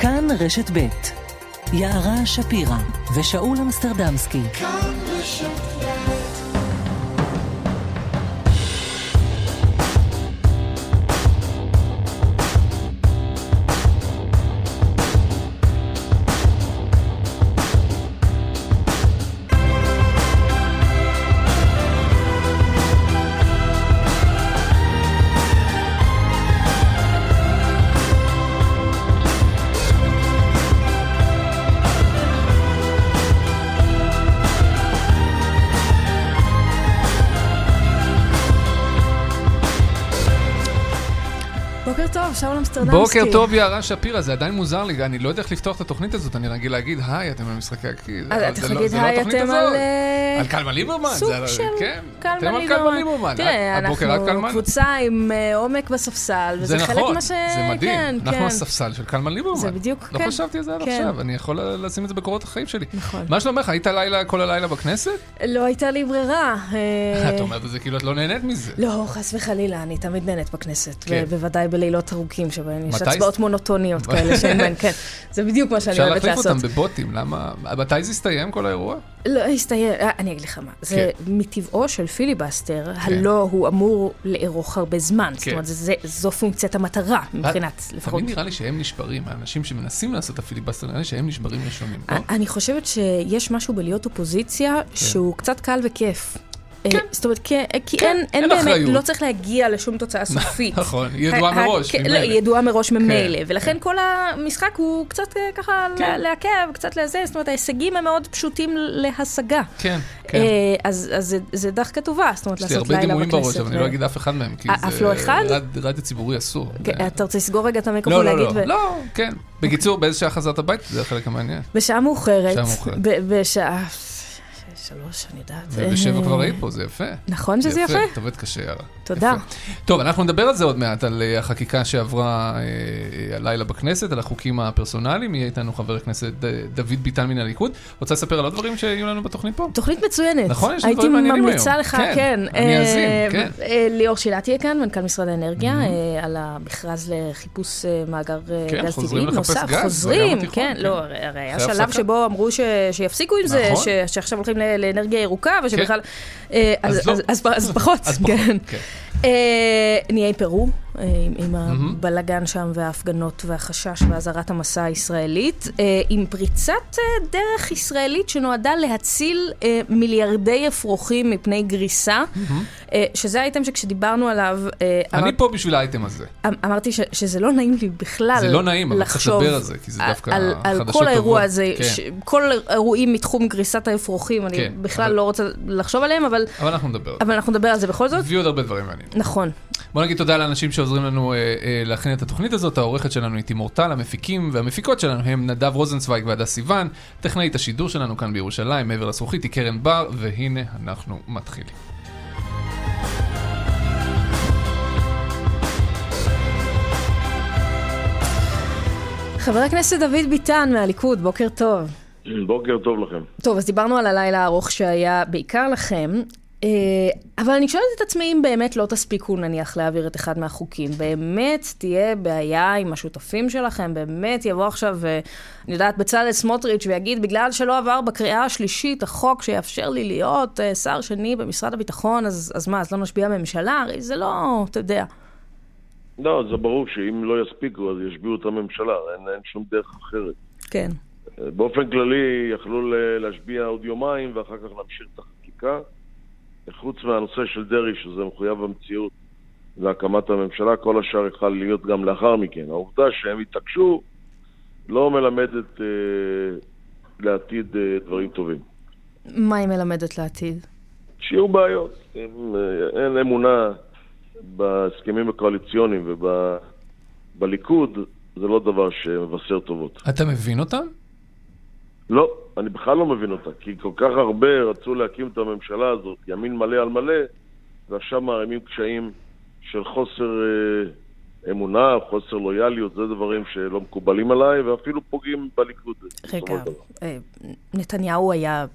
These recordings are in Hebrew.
כאן רשת ב' יערה שפירא ושאול אמסטרדמסקי. כאן רשת שאול אמסטרדמסקי. בוקר טוב, יערה שפירא, זה עדיין מוזר לי, אני לא יודע איך לפתוח את התוכנית הזאת, אני רגיל להגיד, היי, אתם על משחקי הכיס. אתה צריך להגיד, היי, אתם על... על קלמן ליברמן. סוג של כן, קלמן ליברמן. אתם על קלמן ליברמן. תראה, אנחנו קבוצה עם אה, עומק בספסל, וזה חלק מה ש... זה נכון, מדהים. אנחנו הספסל של קלמן ליברמן. זה בדיוק, כן. לא חשבתי על זה עד כן. עכשיו, אני יכול לשים את זה בקורות החיים שלי. נכון. מה שלומך, היית לילה כל הלילה בכנסת? לא הייתה לי ברירה. אה, את אומרת את זה כאילו את לא נהנית מזה. לא, חס וחלילה, אני תמיד נהנית בכנסת. כן. בוודאי בלילות ארוכים שבהם יש הצבעות מונוטוניות כאלה שאין בהן, כן. זה בדיוק מה שאני אוהבת לעשות. אפשר להחליף אותם בבוטים, למה? מתי זה יסתיים כל האירוע? לא, יסתיים, אה, אני אגיד לך מה. זה כן. מטבעו של פיליבסטר, כן. הלא הוא אמור לארוך הרבה זמן. זאת אומרת, זו פונקציית המטרה, מבחינת לפחות. תמיד נראה לי שהם נשברים, האנשים שמנסים לעשות את הפיליבסטר, נראה לי שהם נשברים ראשונים, לא? אני חושבת שיש משהו בלהיות אופוזיציה שהוא קצת קל וכיף. אה, כן. זאת אומרת, כי, כי כן, אין, אין, אין באמת, אחריות. לא צריך להגיע לשום תוצאה סופית. נכון, היא ידועה מראש, ממילא. לא, היא ידועה מראש כן, ממילא, ולכן כן. כל המשחק הוא קצת אה, ככה כן. לעכב, קצת לזה, זאת אומרת, ההישגים הם מאוד פשוטים להשגה. כן, כן. אה, אז, אז זה, זה דווקא טובה, זאת אומרת, לעשות לילה בכנסת. יש לי הרבה דימויים בראש, אבל אני לא אגיד אף אחד מהם, כי אף לא אחד? רדיו ציבורי אסור. כן, אתה רוצה לסגור רגע את המיקרופון לא, לא, לא, לא, כן. בקיצור, באיזה שעה חזרת הביתה? זה החלק המעניין. בשעה מאוחרת. בשעה מאוחרת. בשעה... שלוש, אני יודעת. ובשבע כבר היית פה, זה יפה. נכון שזה יפה? את עובדת קשה, יאללה. תודה. טוב, אנחנו נדבר על זה עוד מעט, על אה, החקיקה שעברה אה, אה, הלילה בכנסת, על החוקים הפרסונליים. יהיה איתנו חבר הכנסת דוד ביטן מן הליכוד. רוצה לספר על עוד דברים שיהיו לנו בתוכנית פה? תוכנית מצוינת. נכון, יש דברים מעניינים היום. הייתי ממליצה לך, כן. אני אאזין, כן. ליאור שילת יהיה כאן, מנכ"ל משרד האנרגיה, על המכרז לחיפוש מאגר כן, גז טבעי. נוסף, חוזרים, כן, לא, הרי היה שלב שבו אמרו שיפסיקו עם זה, נכון. שעכשיו הולכים לאנרגיה ירוקה, ושבכלל... כן. אז פחות, כן. אה, נהיה פרו, אה, עם הבלגן שם וההפגנות והחשש ואזהרת המסע הישראלית, אה, עם פריצת דרך ישראלית שנועדה להציל מיליארדי אפרוחים מפני גריסה, שזה האייטם שכשדיברנו עליו... אני פה בשביל האייטם הזה. אמ, אמרתי שזה לא נעים לי בכלל זה לא נעים, אבל צריך לדבר על זה, כי זה דווקא חדשות טובות. על כל האירוע הזה, כן. כל האירועים מתחום גריסת האפרוחים, אני כן, בכלל לא רוצה לחשוב עליהם, אבל... אבל אנחנו נדבר. אבל אנחנו נדבר על זה בכל זאת. ויהיו עוד הרבה דברים מעניינים. נכון. בוא נגיד תודה לאנשים שעוזרים לנו אה, אה, להכין את התוכנית הזאת. העורכת שלנו היא תימור טל, המפיקים והמפיקות שלנו הם נדב רוזנצוויג והדס סיוון. טכנאית השידור שלנו כאן בירושלים, מעבר לזכוכית, היא קרן בר, והנה אנחנו מתחילים. חבר הכנסת דוד ביטן מהליכוד, בוקר טוב. בוקר טוב לכם. טוב, אז דיברנו על הלילה הארוך שהיה בעיקר לכם. אה, אבל אני שואלת את עצמי אם באמת לא תספיקו נניח להעביר את אחד מהחוקים. באמת תהיה בעיה עם השותפים שלכם, באמת יבוא עכשיו, אה, אני יודעת, בצלאל סמוטריץ' ויגיד, בגלל שלא עבר בקריאה השלישית החוק שיאפשר לי להיות uh, שר שני במשרד הביטחון, אז, אז מה, אז לא נשביע ממשלה? הרי זה לא, אתה יודע. לא, זה ברור שאם לא יספיקו, אז ישביעו את הממשלה, אין, אין שום דרך אחרת. כן. באופן כללי יכלו להשביע עוד יומיים ואחר כך להמשיך את החקיקה. חוץ מהנושא של דרעי, שזה מחויב המציאות להקמת הממשלה, כל השאר יכל להיות גם לאחר מכן. העובדה שהם התעקשו לא מלמדת אה, לעתיד אה, דברים טובים. מה היא מלמדת לעתיד? שיהיו בעיות. אם, אה, אין אמונה בהסכמים הקואליציוניים ובליכוד, זה לא דבר שמבשר טובות. אתה מבין אותם? לא, אני בכלל לא מבין אותה, כי כל כך הרבה רצו להקים את הממשלה הזאת, ימין מלא על מלא, ועכשיו מערימים קשיים של חוסר אה, אמונה, חוסר לויאליות, זה דברים שלא מקובלים עליי, ואפילו פוגעים בליכוד. רגע, אה, נתניהו היה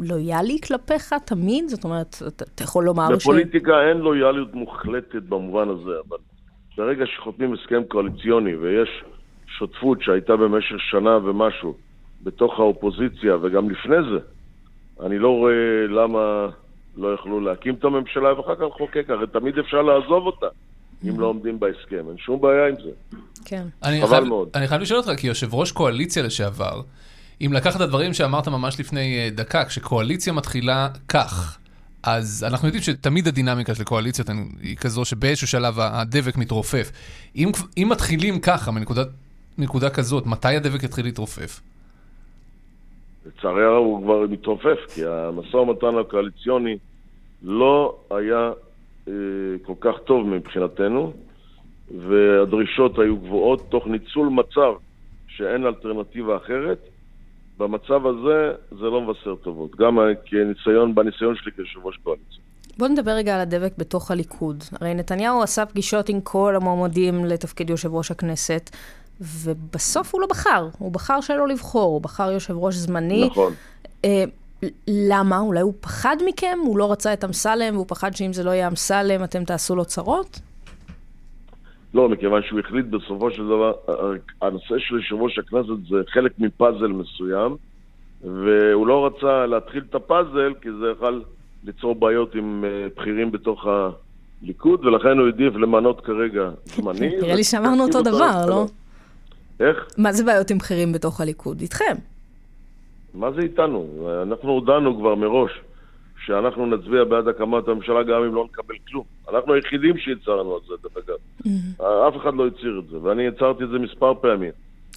לויאלי כלפיך תמיד? זאת אומרת, אתה יכול לומר בפוליטיקה ש... בפוליטיקה אין לויאליות מוחלטת במובן הזה, אבל ברגע שחותמים הסכם קואליציוני ויש השותפות שהייתה במשך שנה ומשהו בתוך האופוזיציה, וגם לפני זה, אני לא רואה למה לא יכלו להקים את הממשלה ואחר כך לחוקק, הרי תמיד אפשר לעזוב אותה אם לא עומדים בהסכם, אין שום בעיה עם זה. כן. אני חבל מאוד. אני חייב לשאול אותך, כיושב ראש קואליציה לשעבר, אם לקחת את הדברים שאמרת ממש לפני אה, דקה, כשקואליציה מתחילה כך, אז אנחנו יודעים שתמיד הדינמיקה של קואליציות היא כזו שבאיזשהו שלב הדבק מתרופף. אם, אם מתחילים ככה, מנקודה כזאת, מתי הדבק יתחיל להתרופף? לצערי הרב הוא כבר מתרופף, כי המשא ומתן הקואליציוני לא היה אה, כל כך טוב מבחינתנו, והדרישות היו גבוהות, תוך ניצול מצב שאין אלטרנטיבה אחרת. במצב הזה זה לא מבשר טובות, גם כניסיון, בניסיון שלי כיושב ראש קואליציה. בוא נדבר רגע על הדבק בתוך הליכוד. הרי נתניהו עשה פגישות עם כל המועמדים לתפקיד יושב ראש הכנסת, ובסוף הוא לא בחר. הוא בחר שלא לבחור, הוא בחר יושב ראש זמני. נכון. אה, למה? אולי הוא פחד מכם? הוא לא רצה את אמסלם, והוא פחד שאם זה לא יהיה אמסלם, אתם תעשו לו צרות? לא, מכיוון שהוא החליט בסופו של דבר, הנושא של יושב ראש הכנסת זה חלק מפאזל מסוים, והוא לא רצה להתחיל את הפאזל, כי זה יכול ליצור בעיות עם אה, בכירים בתוך הליכוד, ולכן הוא העדיף למנות כרגע זמני. נראה לי שאמרנו אותו דבר, לא? איך? מה זה בעיות עם בכירים בתוך הליכוד? איתכם. מה זה איתנו? אנחנו הודענו כבר מראש שאנחנו נצביע בעד הקמת הממשלה גם אם לא נקבל כלום. אנחנו היחידים שהצהרנו על זה, דרך אגב. אף אחד לא הצהיר את זה, ואני הצהרתי את זה מספר פעמים.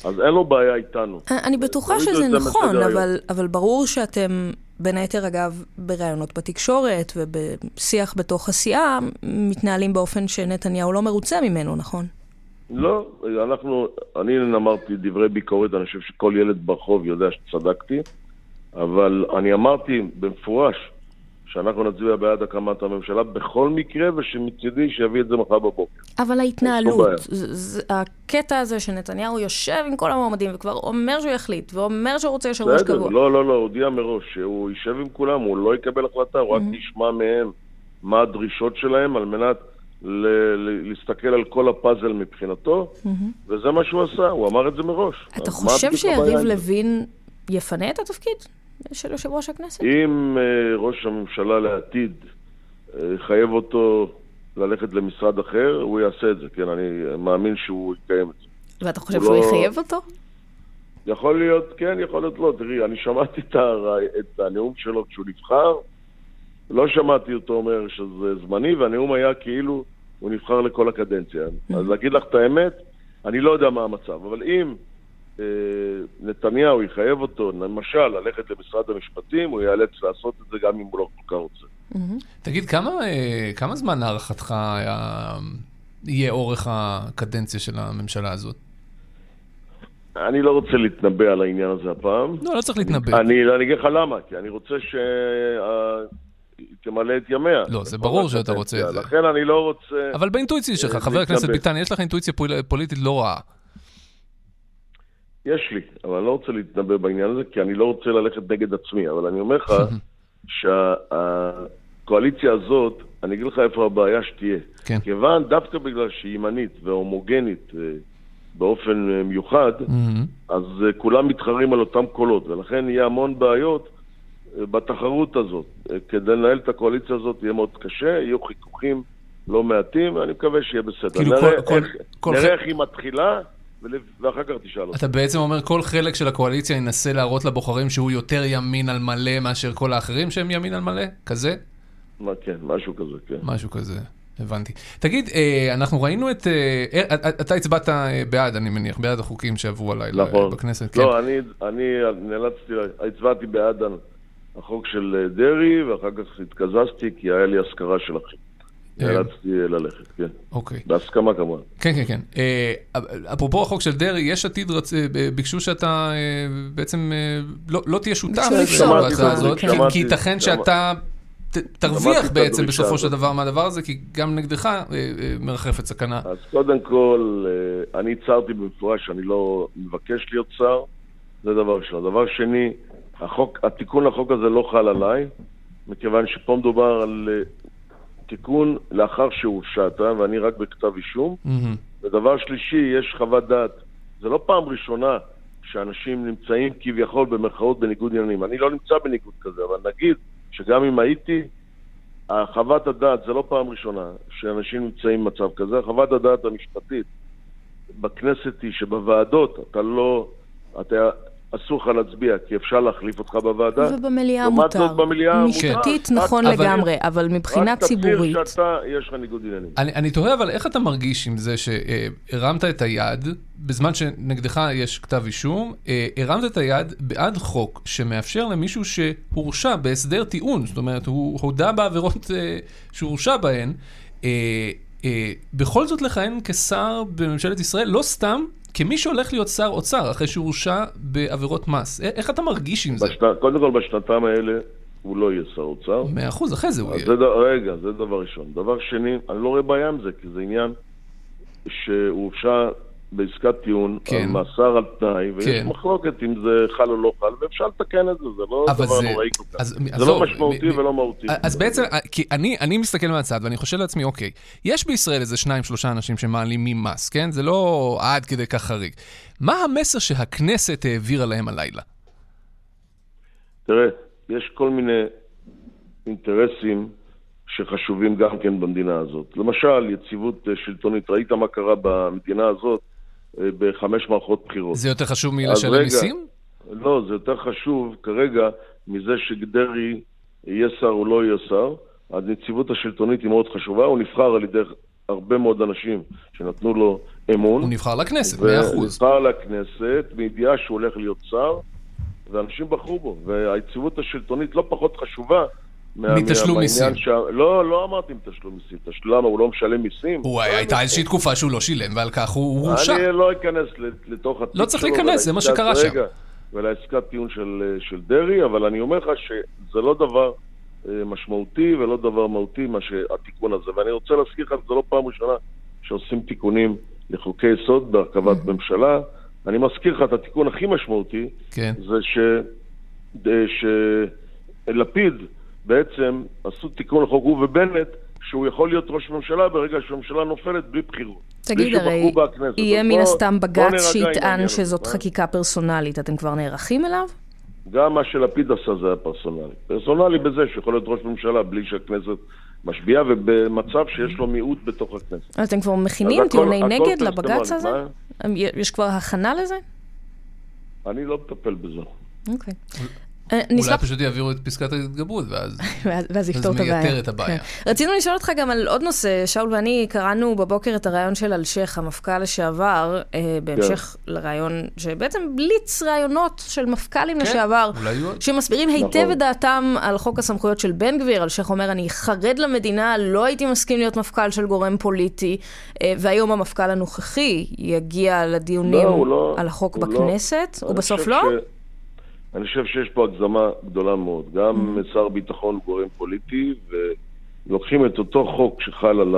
אז אין לו בעיה איתנו. אני בטוחה שזה נכון. אבל, אבל ברור שאתם, בין היתר אגב, בראיונות בתקשורת ובשיח בתוך הסיעה, מתנהלים באופן שנתניהו לא מרוצה ממנו, נכון? לא, אנחנו, אני אמרתי דברי ביקורת, אני חושב שכל ילד ברחוב יודע שצדקתי, אבל אני אמרתי במפורש שאנחנו נצביע בעד הקמת הממשלה בכל מקרה, ושמצידי שיביא את זה מחר בבוקר. אבל. ההתנהלות, הקטע הזה שנתניהו יושב עם כל המועמדים וכבר אומר שהוא יחליט, ואומר שהוא רוצה יושב ראש קבוע. לא, לא, לא, הודיע מראש שהוא יישב עם כולם, הוא לא יקבל החלטה, הוא רק Mm-hmm. ישמע מהם מה הדרישות שלהם על מנת ל- להסתכל על כל הפאזל מבחינתו, וזה מה שהוא עשה, הוא אמר את זה מראש. Mm-hmm. אתה חושב שיריב? לוין יפנה את התפקיד של יושב ראש הכנסת? אם אה, ראש הממשלה לעתיד אה, יחייב אותו ללכת למשרד אחר, הוא יעשה את זה, כן, אני מאמין שהוא יקיים את זה. ואתה חושב הוא שהוא לא- יחייב אותו? יכול להיות כן, יכול להיות לא. תראי, אני שמעתי את, הר... את הנאום שלו כשהוא נבחר, לא שמעתי אותו אומר שזה זמני, והנאום היה כאילו הוא נבחר לכל הקדנציה. אז להגיד לך את האמת, אני לא יודע מה המצב, אבל אם אה, נתניהו יחייב אותו, למשל, ללכת למשרד המשפטים, הוא ייאלץ לעשות את זה גם אם הוא לא כל כך רוצה. תגיד, כמה, אה, כמה זמן להערכתך היה, יהיה אורך הקדנציה של הממשלה הזאת? אני לא רוצה להתנבא על העניין הזה הפעם. לא, לא צריך להתנבא. אני, אני אגיד לך למה, כי אני רוצה ש... תמלא את ימיה. לא, זה ברור שאתה רוצה את זה. לכן אני לא רוצה... אבל באינטואיציה שלך, אה, חבר הכנסת. ביטן, יש לך אינטואיציה פול- פוליטית לא רעה. יש לי, אבל אני לא רוצה להתנבא בעניין הזה, כי אני לא רוצה ללכת נגד עצמי, אבל אני אומר לך שהקואליציה הזאת, אני אגיד לך איפה הבעיה שתהיה. כן. כיוון, דווקא בגלל שהיא ימנית והומוגנית אה, באופן אה, מיוחד. אז כולם מתחרים על אותם קולות, ולכן יהיה המון בעיות בתחרות הזאת. כדי לנהל את הקואליציה הזאת יהיה מאוד קשה, יהיו חיכוכים לא מעטים, ואני מקווה שיהיה בסדר. כאילו נראה, כל- כל- איך, כל נראה ח- איך היא מתחילה, ואחר כך תשאל אותי. אתה בעצם אומר כל חלק של הקואליציה ינסה להראות לבוחרים שהוא יותר ימין על מלא מאשר כל האחרים שהם ימין על מלא? כזה? מה, כן, משהו כזה, כן. משהו כזה. הבנתי. תגיד, אה, אנחנו ראינו את... אה, אה, אתה- הצבעת בעד, אני מניח, בעד החוקים שעברו אה, נכון. בכנסת. כן. לא, אני, אני נאלצתי, הצבעתי בעד החוק של אה, דרעי, ואחר כך התקזזתי כי היה לי השכרה של אחי. אה. נאלצתי אה, ללכת, כן. אוקיי. בהסכמה כמובן. כן, כן, כן. אה, אפרופו החוק של דרעי, יש עתיד ביקשו שאתה בעצם לא, לא תהיה שותף בהצעה הזאת, כן. כי- ייתכן שאתה תרוויח בעצם בסופו של. דבר מהדבר הזה, כי גם נגדך מרחפת סכנה. אז קודם כל, אני הצהרתי במפורש שאני לא מבקש להיות שר, זה דבר ראשון. דבר שני, החוק, התיקון לחוק הזה לא חל עליי, מכיוון שפה מדובר על אה, תיקון לאחר שהורשעת, ואני רק בכתב אישום. מהמם. ודבר שלישי, יש חוות דעת זה לא פעם ראשונה שאנשים נמצאים כביכול במרכאות בניגוד עניינים. אני לא נמצא בניגוד כזה, אבל נגיד שגם אם הייתי, חוות הדעת, זה לא פעם ראשונה שאנשים נמצאים במצב כזה, חוות הדעת המשפטית בכנסת היא שבוועדות אתה לא, אתה אסור לך להצביע, כי אפשר להחליף אותך בוועדה. ובמליאה מותר. זאת במליאה משפטית מותר. נכון אבל... לגמרי, אבל מבחינה ציבורית... רק תצהיר שאתה, יש לך ניגוד עניינים. אני, אני תוהה, אבל איך אתה מרגיש עם זה שהרמת את היד, בזמן שנגדך יש כתב אישום, אה, הרמת את היד בעד חוק שמאפשר למישהו שהורשע בהסדר טיעון, זאת אומרת, הוא הודה בעבירות אה, שהורשע בהן, אה, בכל זאת לכהן כשר בממשלת ישראל, לא סתם כמי שהולך להיות שר אוצר אחרי שהורשע בעבירות מס, איך אתה מרגיש עם זה? בשת... קודם כל, בשנתיים האלה הוא לא יהיה שר אוצר. מאה אחוז, אחרי זה הוא יהיה. זה ד... רגע, זה דבר ראשון. דבר שני, אני לא רואה בעיה עם זה, כי זה עניין שהוא הורשע בעסקת טיעון, כן. על מאסר על תנאי, ויש כן. מחלוקת אם זה חל או לא חל, ואפשר לתקן את זה, זה לא דבר זה... נוראי כל כך. אז, זה לא משמעותי מ... ולא מהותי. אז בעצם, כי אני, אני מסתכל מהצד ואני חושב לעצמי, אוקיי, יש בישראל איזה שניים, שלושה אנשים שמעלימים מס, כן? זה לא עד כדי כך חריג. מה המסר שהכנסת העבירה להם הלילה? תראה, יש כל מיני אינטרסים שחשובים גם כן במדינה הזאת. למשל, יציבות שלטונית. ראית מה קרה במדינה הזאת? בחמש מערכות בחירות. זה יותר חשוב מלשלם מיסים? לא, זה יותר חשוב כרגע מזה שדרעי יהיה שר או לא יהיה שר. הנציבות השלטונית היא מאוד חשובה, הוא נבחר על ידי הרבה מאוד אנשים שנתנו לו אמון. הוא נבחר לכנסת, מאה אחוז. הוא נבחר לכנסת מידיעה שהוא הולך להיות שר, ואנשים בחרו בו. והיציבות השלטונית לא פחות חשובה מתשלום מיסים. ש... לא, לא אמרתי מתשלום מיסים. למה, הוא לא משלם מיסים? הוא הייתה איזושהי תקופה שהוא לא שילם, ועל כך הוא הורשע. אני לא אכנס לתוך התיק. לא צריך להיכנס, זה מה שקרה שם. ולעסקת טיעון של, של דרעי, אבל אני אומר לך שזה לא דבר אה, משמעותי ולא דבר מהותי, מה שהתיקון הזה. ואני רוצה להזכיר לך, זה לא פעם ראשונה שעושים תיקונים לחוקי יסוד בהרכבת mm-hmm. ממשלה. אני מזכיר לך את התיקון הכי משמעותי, כן. זה ש... בעצם עשו תיקון לחוק, הוא ובנט, שהוא יכול להיות ראש ממשלה ברגע שהממשלה נופלת בלי בחירות. תגיד, הרי יהיה מן הסתם בג"ץ שיטען שזאת חקיקה פרסונלית, אתם כבר נערכים אליו? גם מה שלפיד עשה זה היה פרסונלי. פרסונלי בזה שיכול להיות ראש ממשלה בלי שהכנסת משביעה ובמצב שיש לו מיעוט בתוך הכנסת. אתם כבר מכינים טיעוני נגד לבג"ץ הזה? יש כבר הכנה לזה? אני לא מטפל בזה. אוקיי. אה, אולי פשוט יעבירו את פסקת ההתגברות, ואז ואז יפתור את הבעיה. מייתר את הבעיה. כן. רצינו לשאול אותך גם על עוד נושא, שאול ואני קראנו בבוקר את הריאיון של אלשיך, המפכ"ל לשעבר, אה, בהמשך כן. לריאיון, שבעצם בליץ ראיונות של מפכ"לים כן, לשעבר, שמסבירים היטב נכון. את דעתם על חוק הסמכויות של בן גביר. אלשיך אומר, אני חרד למדינה, לא הייתי מסכים להיות מפכ"ל של גורם פוליטי, אה, והיום המפכ"ל הנוכחי יגיע לדיונים לא, לא, על החוק לא. בכנסת, לא. ובסוף לא? אני חושב שיש פה הגזמה גדולה מאוד. גם mm-hmm. שר ביטחון הוא גורם פוליטי, ולוקחים את אותו חוק שחל על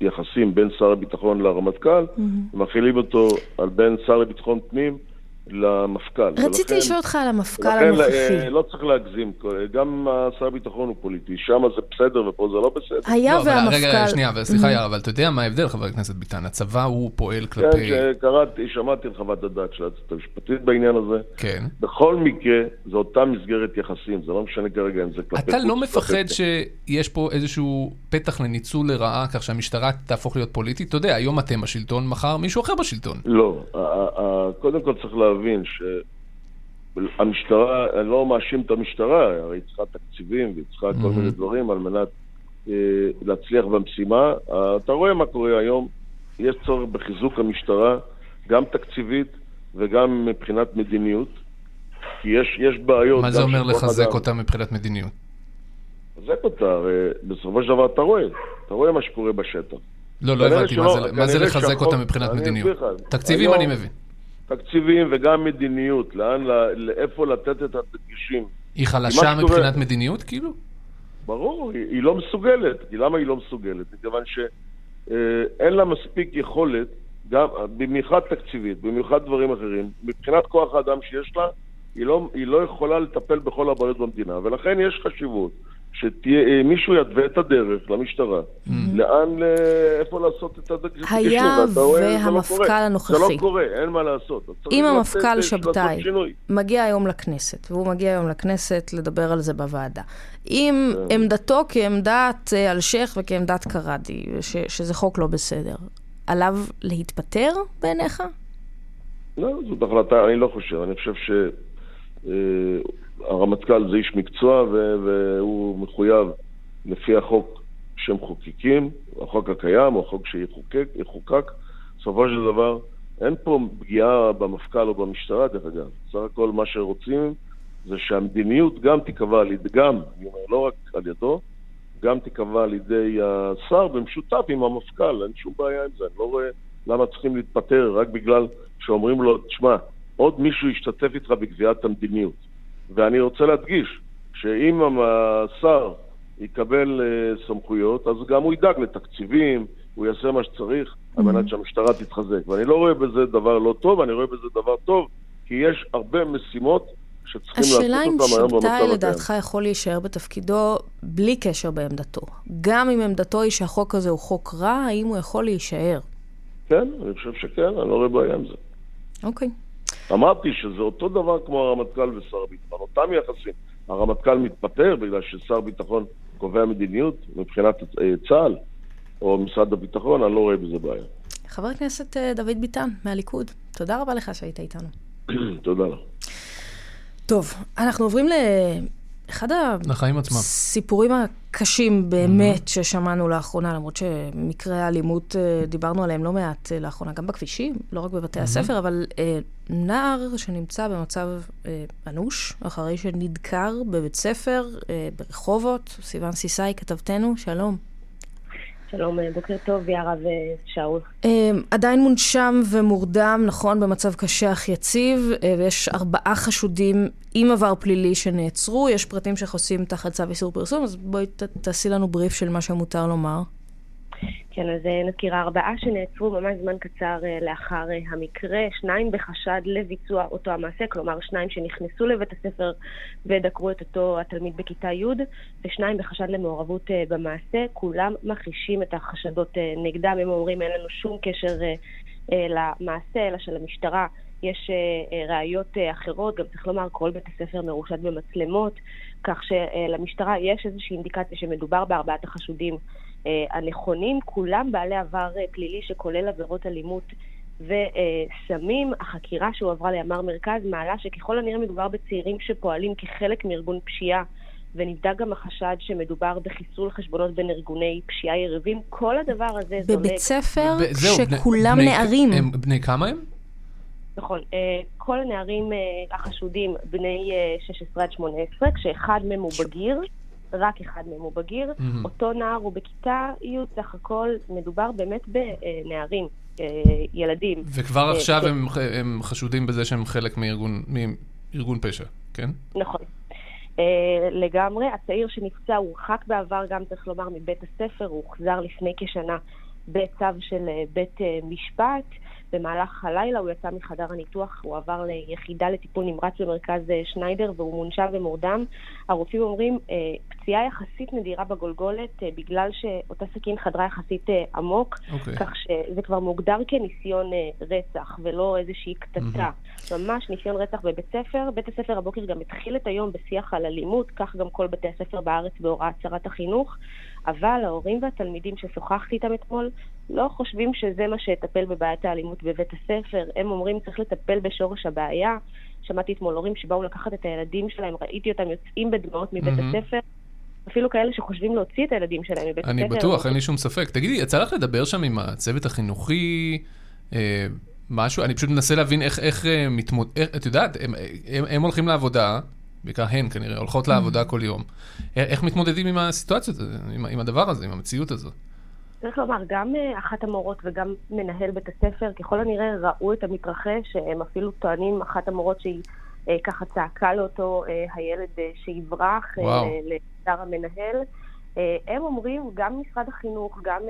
היחסים בין שר הביטחון לרמטכ"ל, mm-hmm. ומפעילים אותו על בין שר לביטחון פנים למפכ"ל. רציתי לשאול אותך על המפכ"ל הנוכחי. ולכן לא צריך להגזים, גם שר הביטחון הוא פוליטי, שם זה בסדר ופה זה לא בסדר. היה לא, והמפכ"ל... רגע, שנייה, סליחה יאר, אבל אתה יודע מה ההבדל, חבר הכנסת ביטן? הצבא הוא פועל כלפי... כן, קראתי, שמעתי את חוות הדעת של היועצת המשפטית בעניין הזה. כן. בכל מקרה, זו אותה מסגרת יחסים, זה לא משנה כרגע אם זה כלפי... אתה לא מפחד שיש פה איזשהו פתח לניצול לרעה, כך שהמשטרה תהפוך להיות פוליטית? אתה יודע, היום אתם בשלטון, מחר מישהו אחר בשלטון. לא, קודם כל צריך להבין. להבין שהמשטרה, אני לא מאשים את המשטרה, הרי היא צריכה תקציבים והיא צריכה כל מיני דברים על מנת אה, להצליח במשימה. אתה רואה מה קורה היום, יש צורך בחיזוק המשטרה, גם תקציבית וגם מבחינת מדיניות, כי יש, יש בעיות... מה זה אומר לחזק אדם. אותה מבחינת מדיניות? לחזק אותה, הרי בסופו של דבר אתה רואה, אתה רואה מה שקורה בשטח. לא, לא הבנתי, מה זה לחזק אותה מבחינת מדיניות? תקציבים אני מבין. תקציבים וגם מדיניות, לאן, לאיפה לתת את הדגשים. היא חלשה מבחינת קורה... מדיניות, כאילו? ברור, היא, היא לא מסוגלת. למה היא לא מסוגלת? מכיוון שאין לה מספיק יכולת, גם, במיוחד תקציבית, במיוחד דברים אחרים, מבחינת כוח האדם שיש לה, היא לא, היא לא יכולה לטפל בכל הבעיות במדינה, ולכן יש חשיבות שמישהו יתווה את הדרך למשטרה, Mm-hmm. לאן, ל- איפה לעשות את הדרך. היה לא והמפכ"ל קורה. הנוכחי. זה לא קורה, אין מה לעשות. אם המפכ"ל לעשות שבתאי. מגיע היום לכנסת, והוא מגיע היום לכנסת לדבר על זה בוועדה, אם כן. עמדתו כעמדת אה, אלשיך וכעמדת קראדי, ש- שזה חוק לא בסדר, עליו להתפטר בעיניך? לא, זאת החלטה, אני לא חושב. אני חושב שהרמטכ"ל זה איש מקצוע והוא מחויב לפי החוק שהם חוקקים, החוק הקיים או החוק שיחוקק, יחוקק. בסופו של דבר, אין פה פגיעה במפכ"ל או במשטרה, דרך אגב. סך הכל מה שרוצים זה שהמדיניות גם תיקבע על ידי, גם, לא רק על ידו, גם תיקבע על ידי השר במשותף עם המפכ"ל, אין שום בעיה עם זה, אני לא רואה למה צריכים להתפטר רק בגלל שאומרים לו, תשמע, עוד מישהו ישתתף איתך בקביעת המדיניות. ואני רוצה להדגיש שאם השר יקבל אה, סמכויות, אז גם הוא ידאג לתקציבים, הוא יעשה מה שצריך על מנת שהמשטרה תתחזק. ואני לא רואה בזה דבר לא טוב, אני רואה בזה דבר טוב, כי יש הרבה משימות שצריכים השאלה לעשות אם אותן היום במצב שבתאי הקיים. לדעתך יכול להישאר בתפקידו בלי קשר בעמדתו. גם אם עמדתו היא שהחוק הזה הוא חוק רע, האם הוא יכול להישאר? כן, אני חושב שכן, אני לא רואה בעיה עם זה. אוקיי. אמרתי שזה אותו דבר כמו הרמטכ"ל ושר הביטחון, אותם יחסים. הרמטכ"ל מתפטר בגלל ששר הביטחון קובע מדיניות מבחינת אה, צה"ל או משרד הביטחון, אני לא רואה בזה בעיה. חבר הכנסת אה, דוד ביטן מהליכוד, תודה רבה לך שהיית איתנו. תודה לך. טוב, אנחנו עוברים עצמם. הסיפורים הקשים באמת ששמענו לאחרונה, למרות שמקרי האלימות, אה, דיברנו עליהם לא מעט אה, לאחרונה, גם בכבישים, לא רק בבתי הספר, אבל אה, נער שנמצא במצב אה, אנוש, אחרי שנדקר בבית ספר אה, ברחובות, סיון סיסאי, כתבתנו, שלום. שלום, אה, בוקר טוב, יערה ושאול. אה, עדיין מונשם ומורדם, נכון, במצב קשה אך יציב, אה, ויש ארבעה חשודים עם עבר פלילי שנעצרו, יש פרטים שחוסים תחת צו איסור פרסום, אז בואי ת, תעשי לנו בריף של מה שמותר לומר. כן, אז אה, נזכיר ארבעה שנעצרו ממש זמן קצר אה, לאחר אה, המקרה, שניים בחשד לביצוע אותו המעשה, כלומר שניים שנכנסו לבית הספר ודקרו את אותו התלמיד בכיתה י', ושניים בחשד למעורבות במעשה, כולם מכחישים את החשדות נגדם, הם אומרים אין לנו שום קשר למעשה, אלא שלמשטרה יש ראיות אחרות, גם צריך לומר, כל בית הספר מרושת במצלמות, כך שלמשטרה יש איזושהי אינדיקציה שמדובר בארבעת החשודים הנכונים, כולם בעלי עבר אה, פלילי שכולל עבירות אלימות וסמים. החקירה שהועברה לימ"ר מרכז מעלה שככל הנראה מדובר בצעירים שפועלים כחלק מארגון פשיעה. ונבדק גם החשד שמדובר בחיסול חשבונות בין ארגוני פשיעה יריבים. כל הדבר הזה זולג... בבית ספר ב- זהו, בני- שכולם בני- נערים. הם בני כמה הם? נכון. אה, כל הנערים אה, החשודים בני אה, 16 עד 18, כשאחד מהם הוא בגיר, רק אחד מהם הוא בגיר. מהמם. אותו נער הוא בכיתה י', סך הכל מדובר באמת בנערים, אה, ילדים. וכבר אה, עכשיו כן. הם, הם חשודים בזה שהם חלק מארגון, מארגון פשע, כן? נכון. Uh, לגמרי. הצעיר שנפצע הורחק בעבר, גם צריך לומר, מבית הספר, הוא הוחזר לפני כשנה בצו של בית משפט. במהלך הלילה הוא יצא מחדר הניתוח, הוא עבר ליחידה לטיפול נמרץ במרכז uh, שניידר והוא מונשם ומורדם. הרופאים אומרים, uh, פציעה יחסית נדירה בגולגולת uh, בגלל שאותה סכין חדרה יחסית עמוק, אוקיי. כך שזה כבר מוגדר כניסיון רצח ולא איזושהי קטטה. ממש ניסיון רצח בבית ספר. בית הספר הבוקר גם התחיל את היום בשיח על אלימות, כך גם כל בתי הספר בארץ בהוראת שרת החינוך. אבל ההורים והתלמידים ששוחחתי איתם אתמול לא חושבים שזה מה שיטפל בבעיית האלימות בבית הספר. הם אומרים צריך לטפל בשורש הבעיה. שמעתי אתמול הורים שבאו לקחת את הילדים שלהם, ראיתי אותם יוצאים בדמעות מבית מהמם. הספר. אפילו כאלה שחושבים להוציא את הילדים שלהם מבית אני הספר. בטוח, אין לי שום ספק. תגידי, יצא לך לדבר שם עם הצוות החינוכי, אה, משהו? אני פשוט מנסה להבין איך, איך אה, מתמוד... איך, את יודעת, הם, הם, הם הולכים לעבודה, בעיקר הן כנראה, הולכות לעבודה כל יום. אה, איך מתמודדים עם הסיטואציות, עם הדבר הזה, עם המציאות הזאת? צריך לומר, גם אה, אחת המורות וגם מנהל בית הספר, ככל הנראה ראו את המתרחש, הם אפילו טוענים, אחת המורות שהיא אה, ככה צעקה לאותו אה, הילד אה, שיברח. אה, לשר המנהל. הם אומרים, גם משרד החינוך, גם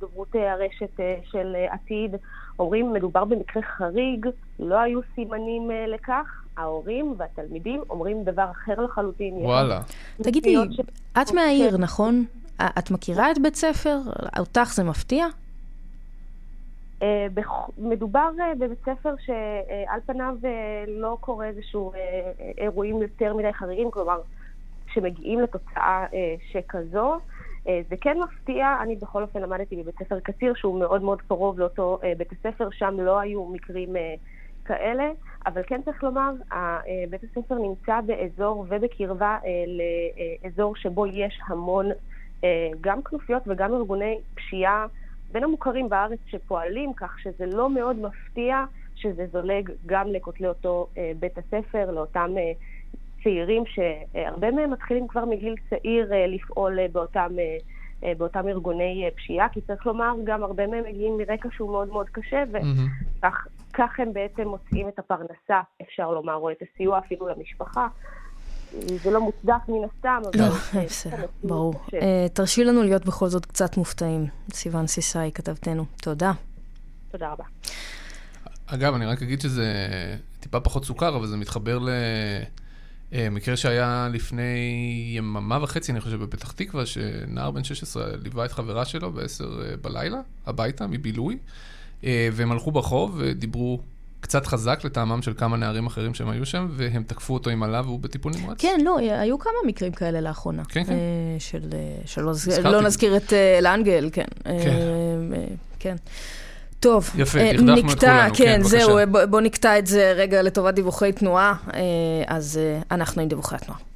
דוברות הרשת של עתיד, אומרים, מדובר במקרה חריג, לא היו סימנים לכך. ההורים והתלמידים אומרים דבר אחר לחלוטין. וואלה. תגידי, את מהעיר, נכון? את מכירה את בית ספר? אותך זה מפתיע? אה, מדובר אה, בבית ספר שעל פניו אה, לא קורה איזשהו אירועים יותר מדי חריגים, כלומר, שמגיעים לתוצאה שכזו. זה כן מפתיע, אני בכל אופן למדתי בבית ספר קציר, שהוא מאוד מאוד קרוב לאותו בית הספר, שם לא היו מקרים כאלה, אבל כן צריך לומר, בית הספר נמצא באזור ובקרבה לאזור שבו יש המון גם כנופיות וגם ארגוני פשיעה. בין המוכרים בארץ שפועלים, כך שזה לא מאוד מפתיע שזה זולג גם לכותלי אותו אה, בית הספר, לאותם אה, צעירים שהרבה מהם מתחילים כבר מגיל צעיר אה, לפעול אה, באותם, אה, אה, באותם ארגוני אה, פשיעה, כי צריך לומר, גם הרבה מהם מגיעים מרקע שהוא מאוד מאוד קשה, וכך mm-hmm. הם בעצם מוצאים את הפרנסה, אפשר לומר, או את הסיוע אפילו למשפחה. זה לא מוצדק מן הסתם, אבל... לא, בסדר, ברור. אה, תרשי לנו להיות בכל זאת קצת מופתעים. סיוון סיסאי, כתבתנו. תודה. תודה רבה. אגב, אני רק אגיד שזה טיפה פחות סוכר, אבל זה מתחבר למקרה אה, שהיה לפני יממה וחצי, אני חושב, בפתח תקווה, שנער בן 16 ליווה את חברה שלו ב-10 אה, בלילה, הביתה, מבילוי, והם הלכו ברחוב ודיברו קצת חזק לטעמם של כמה נערים אחרים שהם היו שם, והם תקפו אותו עם עלה והוא בטיפול נמרץ. כן, לא, היו כמה מקרים כאלה לאחרונה. כן, כן. אה, של, אה, שלא לא נזכיר את אה, לאנגל, כן. כן. כן. טוב, יפה, דכדכנו את כולנו, כן, כן זהו, בוא, בוא נקטע את זה רגע לטובת דיווחי תנועה, אז אנחנו עם דיווחי התנועה.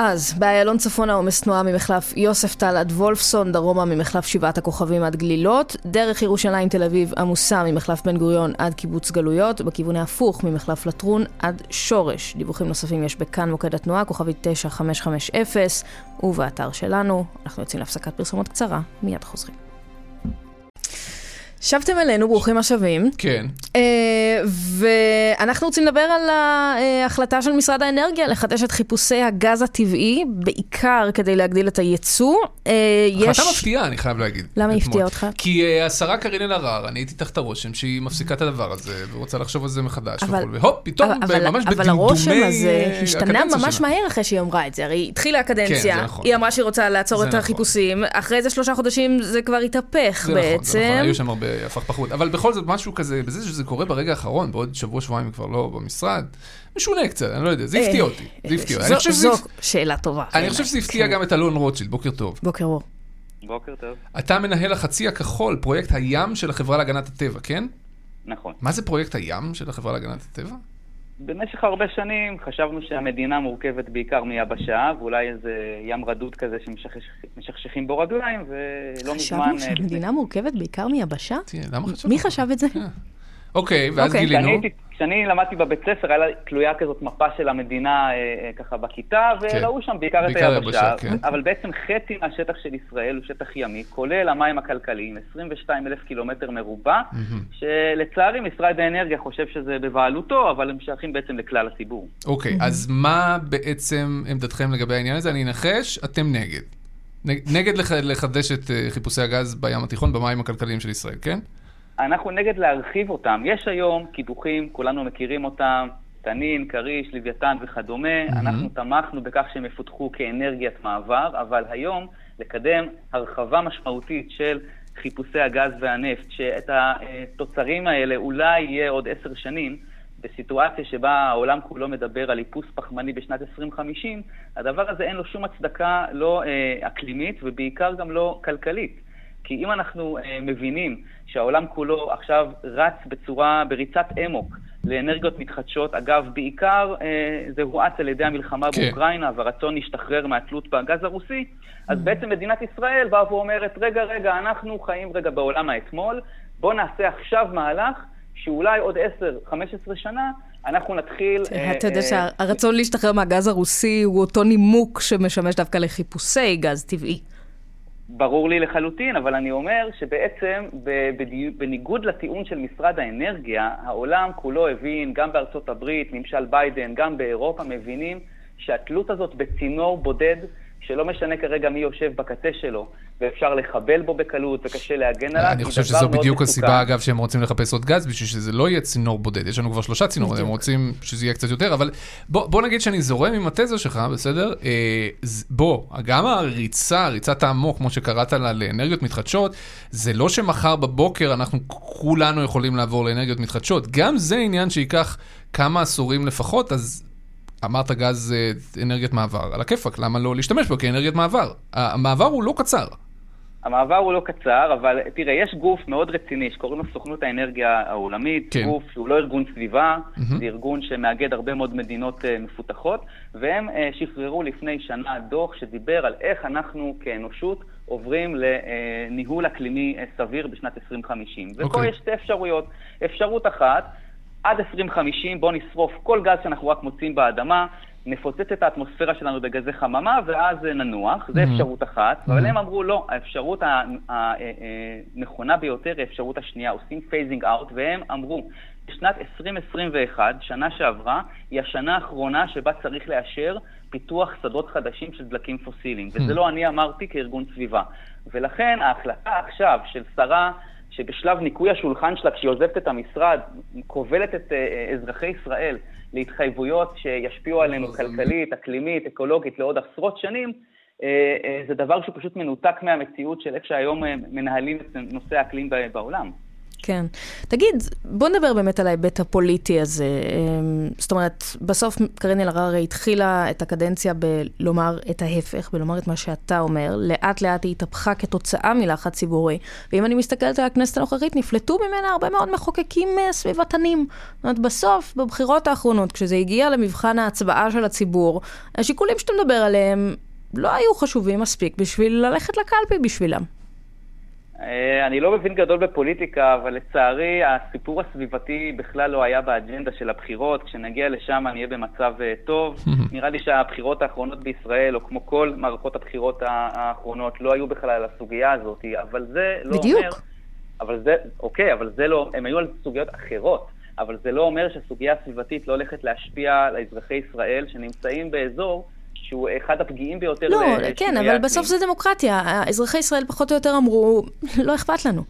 אז, באיילון צפון העומס תנועה ממחלף יוספטל עד וולפסון, דרומה ממחלף שבעת הכוכבים עד גלילות, דרך ירושלים תל אביב עמוסה ממחלף בן גוריון עד קיבוץ גלויות, בכיוון ההפוך ממחלף לטרון עד שורש. דיווחים נוספים יש בכאן מוקד התנועה, כוכבית 9550, ובאתר שלנו. אנחנו יוצאים להפסקת פרסומות קצרה, מיד חוזרים. שבתם אלינו, ברוכים השבים. כן. Uh, ואנחנו רוצים לדבר על ההחלטה של משרד האנרגיה לחדש את חיפושי הגז הטבעי, בעיקר כדי להגדיל את הייצוא. Uh, החלטה יש... מפתיעה, אני חייב להגיד. למה היא הפתיעה אותך? כי uh, השרה קארין אלהרר, אני הייתי תחת הרושם שהיא מפסיקה את הדבר הזה, ורוצה לחשוב על זה מחדש, אבל, והופ, פתאום, אבל, ממש בדמדומי אבל הרושם הזה השתנה ממש שלה. מהר אחרי שהיא אמרה את זה. הרי התחילה הקדנציה, כן, נכון. היא אמרה שהיא רוצה לעצור את נכון. החיפושים, אחרי זה שלושה חודשים זה כבר התהפך בעצם. זה נכון, זה נכון, היו שם הרבה הפכפכות. אבל בכל זאת, משהו כזה, בזה שזה קורה ברגע האחרון, בעוד שבוע, שבועיים כבר לא במשרד, משונה קצת, אני לא יודע, זה הפתיע אותי. זה הפתיע אותי. זו שאלה טובה. אני חושב שזה הפתיע כן. גם את אלון רוטשילד, בוקר טוב. בוקר אור. בוקר טוב. אתה מנהל החצי הכחול, פרויקט הים של החברה להגנת הטבע, כן? נכון. מה זה פרויקט הים של החברה להגנת הטבע? במשך הרבה שנים חשבנו שהמדינה מורכבת בעיקר מיבשה, ואולי איזה ים רדוד כזה שמשכשכים בו רגליים, ולא מזמן... חשבנו אה, שהמדינה מורכבת בעיקר מיבשה? מי חשב את זה? אוקיי, ואז okay. אוקיי. גילינו. כשאני למדתי בבית ספר, היה תלויה כזאת מפה של המדינה אה, אה, ככה בכיתה, כן. וראו שם בעיקר את היבשה. כן. אבל בעצם חצי מהשטח של ישראל הוא שטח ימי, כולל המים הכלכליים, 22 אלף קילומטר מרובע, mm-hmm. שלצערי משרד האנרגיה חושב שזה בבעלותו, אבל הם שייכים בעצם לכלל הציבור. אוקיי, mm-hmm. אז מה בעצם עמדתכם לגבי העניין הזה? אני אנחש, אתם נגד. נגד לחדש את אה, חיפושי הגז בים התיכון, במים הכלכליים של ישראל, כן? אנחנו נגד להרחיב אותם. יש היום קידוחים, כולנו מכירים אותם, תנין, כריש, לוויתן וכדומה. Mm-hmm. אנחנו תמכנו בכך שהם יפותחו כאנרגיית מעבר, אבל היום לקדם הרחבה משמעותית של חיפושי הגז והנפט, שאת התוצרים האלה אולי יהיה עוד עשר שנים, בסיטואציה שבה העולם כולו מדבר על איפוס פחמני בשנת 2050, הדבר הזה אין לו שום הצדקה לא אה, אקלימית ובעיקר גם לא כלכלית. כי אם אנחנו אה, מבינים שהעולם כולו עכשיו רץ בצורה, בריצת אמוק לאנרגיות מתחדשות, אגב, בעיקר אה, זה הואץ על ידי המלחמה כן. באוקראינה והרצון להשתחרר מהתלות בגז הרוסי, אז mm. בעצם מדינת ישראל באה ואומרת, רגע, רגע, אנחנו חיים רגע בעולם האתמול, בואו נעשה עכשיו מהלך שאולי עוד 10-15 שנה אנחנו נתחיל... אתה יודע אה, שהרצון להשתחרר מהגז הרוסי הוא אותו נימוק שמשמש דווקא לחיפושי גז טבעי. ברור לי לחלוטין, אבל אני אומר שבעצם בניגוד לטיעון של משרד האנרגיה, העולם כולו הבין, גם בארצות הברית, ממשל ביידן, גם באירופה, מבינים שהתלות הזאת בצינור בודד שלא משנה כרגע מי יושב בקצה שלו, ואפשר לחבל בו בקלות וקשה להגן עליו, אני חושב שזו בדיוק הסיבה, אגב, שהם רוצים לחפש עוד גז, בשביל שזה לא יהיה צינור בודד. יש לנו כבר שלושה צינורים, הם רוצים שזה יהיה קצת יותר, אבל בוא, בוא נגיד שאני זורם עם התזה שלך, בסדר? אה, בוא, גם הריצה, ריצת העמוק, כמו שקראת לה, לאנרגיות מתחדשות, זה לא שמחר בבוקר אנחנו כולנו יכולים לעבור לאנרגיות מתחדשות. גם זה עניין שייקח כמה עשורים לפחות, אז אמרת גז אה, אנרגיית מעבר, על הכיפאק, למה לא להשתמש בו כאנרגיית מעבר? המעבר הוא לא קצר. המעבר הוא לא קצר, אבל תראה, יש גוף מאוד רציני שקוראים לו סוכנות האנרגיה העולמית, כן. גוף שהוא לא ארגון סביבה, mm-hmm. זה ארגון שמאגד הרבה מאוד מדינות uh, מפותחות, והם uh, שחררו לפני שנה דוח שדיבר על איך אנחנו כאנושות עוברים לניהול אקלימי סביר בשנת 2050. ופה okay. אוקיי. יש שתי אפשרויות. אפשרות אחת, עד 2050 בואו נשרוף כל גז שאנחנו רק מוצאים באדמה, נפוצץ את האטמוספירה שלנו בגזי חממה, ואז ננוח, זו אפשרות אחת. אבל הם אמרו, לא, האפשרות הנכונה ביותר היא האפשרות השנייה, עושים phasing out, והם אמרו, בשנת 2021, שנה שעברה, היא השנה האחרונה שבה צריך לאשר פיתוח שדות חדשים של דלקים פוסיליים. וזה לא אני אמרתי כארגון סביבה. ולכן ההחלטה עכשיו של שרה... שבשלב ניקוי השולחן שלה, כשהיא עוזבת את המשרד, כובלת את uh, אזרחי ישראל להתחייבויות שישפיעו עלינו כלכלית, אקלימית, אקולוגית לעוד עשרות שנים, uh, uh, זה דבר שהוא פשוט מנותק מהמציאות של איך שהיום מנהלים את נושא האקלים בעולם. כן. תגיד, בוא נדבר באמת על ההיבט הפוליטי הזה. אמ, זאת אומרת, בסוף קארין אלהרר התחילה את הקדנציה בלומר את ההפך, בלומר את מה שאתה אומר. לאט לאט היא התהפכה כתוצאה מלחץ ציבורי. ואם אני מסתכלת על הכנסת הנוכחית, נפלטו ממנה הרבה מאוד מחוקקים אה, סביבתנים. זאת אומרת, בסוף, בבחירות האחרונות, כשזה הגיע למבחן ההצבעה של הציבור, השיקולים שאתה מדבר עליהם לא היו חשובים מספיק בשביל ללכת לקלפי בשבילם. אה, אני לא מבין גדול בפוליטיקה, אבל לצערי הסיפור הסביבתי בכלל לא היה באג'נדה של הבחירות. כשנגיע לשם אני אהיה במצב אה, טוב. נראה לי שהבחירות האחרונות בישראל, או כמו כל מערכות הבחירות האחרונות, לא היו בכלל על הסוגיה הזאת, אבל זה לא בדיוק. אומר... בדיוק. אבל זה, אוקיי, אבל זה לא, הם היו על סוגיות אחרות, אבל זה לא אומר שהסוגיה הסביבתית לא הולכת להשפיע על אזרחי ישראל שנמצאים באזור שהוא אחד הפגיעים ביותר. לא, כן, אבל בסוף זה דמוקרטיה. אזרחי ישראל פחות או יותר אמרו, לא אכפת לנו.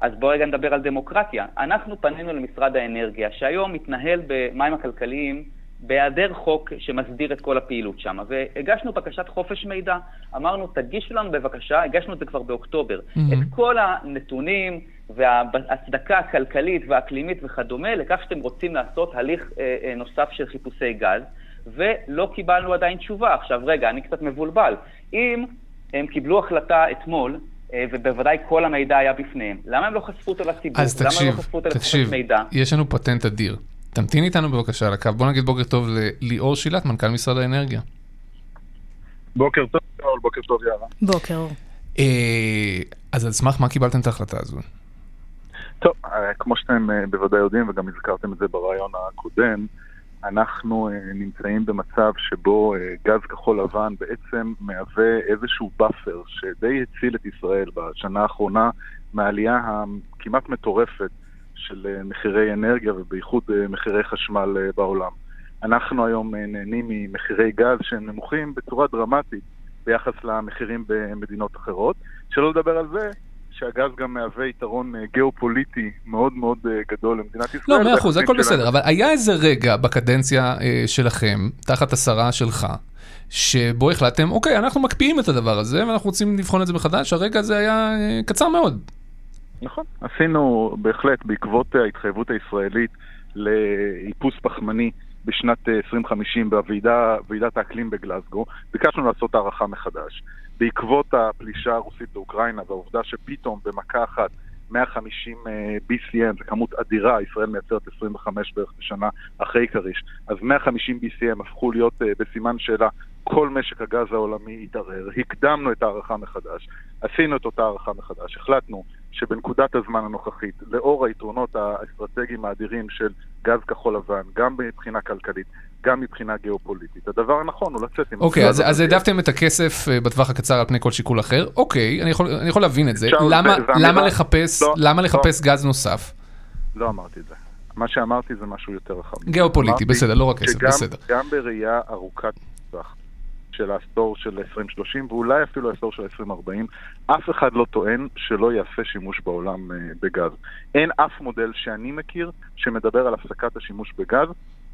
אז בואו רגע נדבר על דמוקרטיה. אנחנו פנינו למשרד האנרגיה, שהיום מתנהל במים הכלכליים בהיעדר חוק שמסדיר את כל הפעילות שם, והגשנו בקשת חופש מידע. אמרנו, תגישו לנו בבקשה, הגשנו את זה כבר באוקטובר, mm-hmm. את כל הנתונים וההצדקה הכלכלית והאקלימית וכדומה לכך שאתם רוצים לעשות הליך אה, אה, נוסף של חיפושי גז. ולא קיבלנו עדיין תשובה. עכשיו, רגע, אני קצת מבולבל. אם הם קיבלו החלטה אתמול, אה, ובוודאי כל המידע היה בפניהם, למה הם לא חשפו אותו לציבור? אז תקשיב, למה הם לא חשפו אותו תקשיב, מידע? יש לנו פטנט אדיר. תמתין איתנו בבקשה על הקו. בוא נגיד בוקר טוב לליאור שילת, מנכ"ל משרד האנרגיה. בוקר טוב, בוקר טוב, יאללה. בוקר. אה, אז על סמך מה קיבלתם את ההחלטה הזו? טוב, אה, כמו שאתם בוודאי יודעים, וגם הזכרתם את זה בריאיון הקודם, אנחנו אה, נמצאים במצב שבו אה, גז כחול לבן בעצם מהווה איזשהו buffer שדי הציל את ישראל בשנה האחרונה מהעלייה הכמעט מטורפת של אה, מחירי אנרגיה ובייחוד מחירי חשמל בעולם. אנחנו היום נהנים ממחירי גז שהם נמוכים בצורה דרמטית ביחס למחירים במדינות אחרות. שלא לדבר על זה שהגז גם מהווה יתרון אה, גיאופוליטי מאוד מאוד אה, גדול למדינת ישראל. לא, מאה אחוז, הכל בסדר, אבל היה איזה רגע בקדנציה אה, שלכם, תחת השרה שלך, שבו החלטתם, אוקיי, אנחנו מקפיאים את הדבר הזה, ואנחנו רוצים לבחון את זה מחדש, הרגע הזה היה קצר מאוד. נכון, עשינו בהחלט, בעקבות ההתחייבות הישראלית לאיפוס פחמני בשנת 2050 בוועידת האקלים בגלסגו, ביקשנו לעשות הערכה מחדש. בעקבות הפלישה הרוסית לאוקראינה והעובדה שפתאום במכה אחת 150 אה, BCM, זו כמות אדירה, ישראל מייצרת 25 בערך בשנה אחרי כריש, אז 150 BCM הפכו להיות uh, בסימן שאלה, כל משק הגז העולמי התערער, הקדמנו את ההערכה מחדש, עשינו את אותה הערכה מחדש, החלטנו שבנקודת הזמן הנוכחית, לאור היתרונות האסטרטגיים האדירים של גז כחול לבן, גם מבחינה כלכלית, גם מבחינה גיאופוליטית, הדבר הנכון הוא לצאת עם... אוקיי, אז, אז העדפתם את הכסף אה, בטווח הקצר על פני כל שיקול אחר, אוקיי, אני יכול, אני יכול להבין את זה. למה, זה- למה אמירה- לחפש, לא, למה לא. לחפש גז נוסף? לא אמרתי את זה. מה שאמרתי זה משהו יותר רחב. גיאופוליטי, בסדר, לא רק כסף, בסדר. גם בראייה ארוכת של העשור של 2030, ואולי אפילו העשור של 2040, אף אחד לא טוען שלא יעשה שימוש בעולם אה, בגז. אין אף מודל שאני מכיר שמדבר על הפסקת השימוש בגז.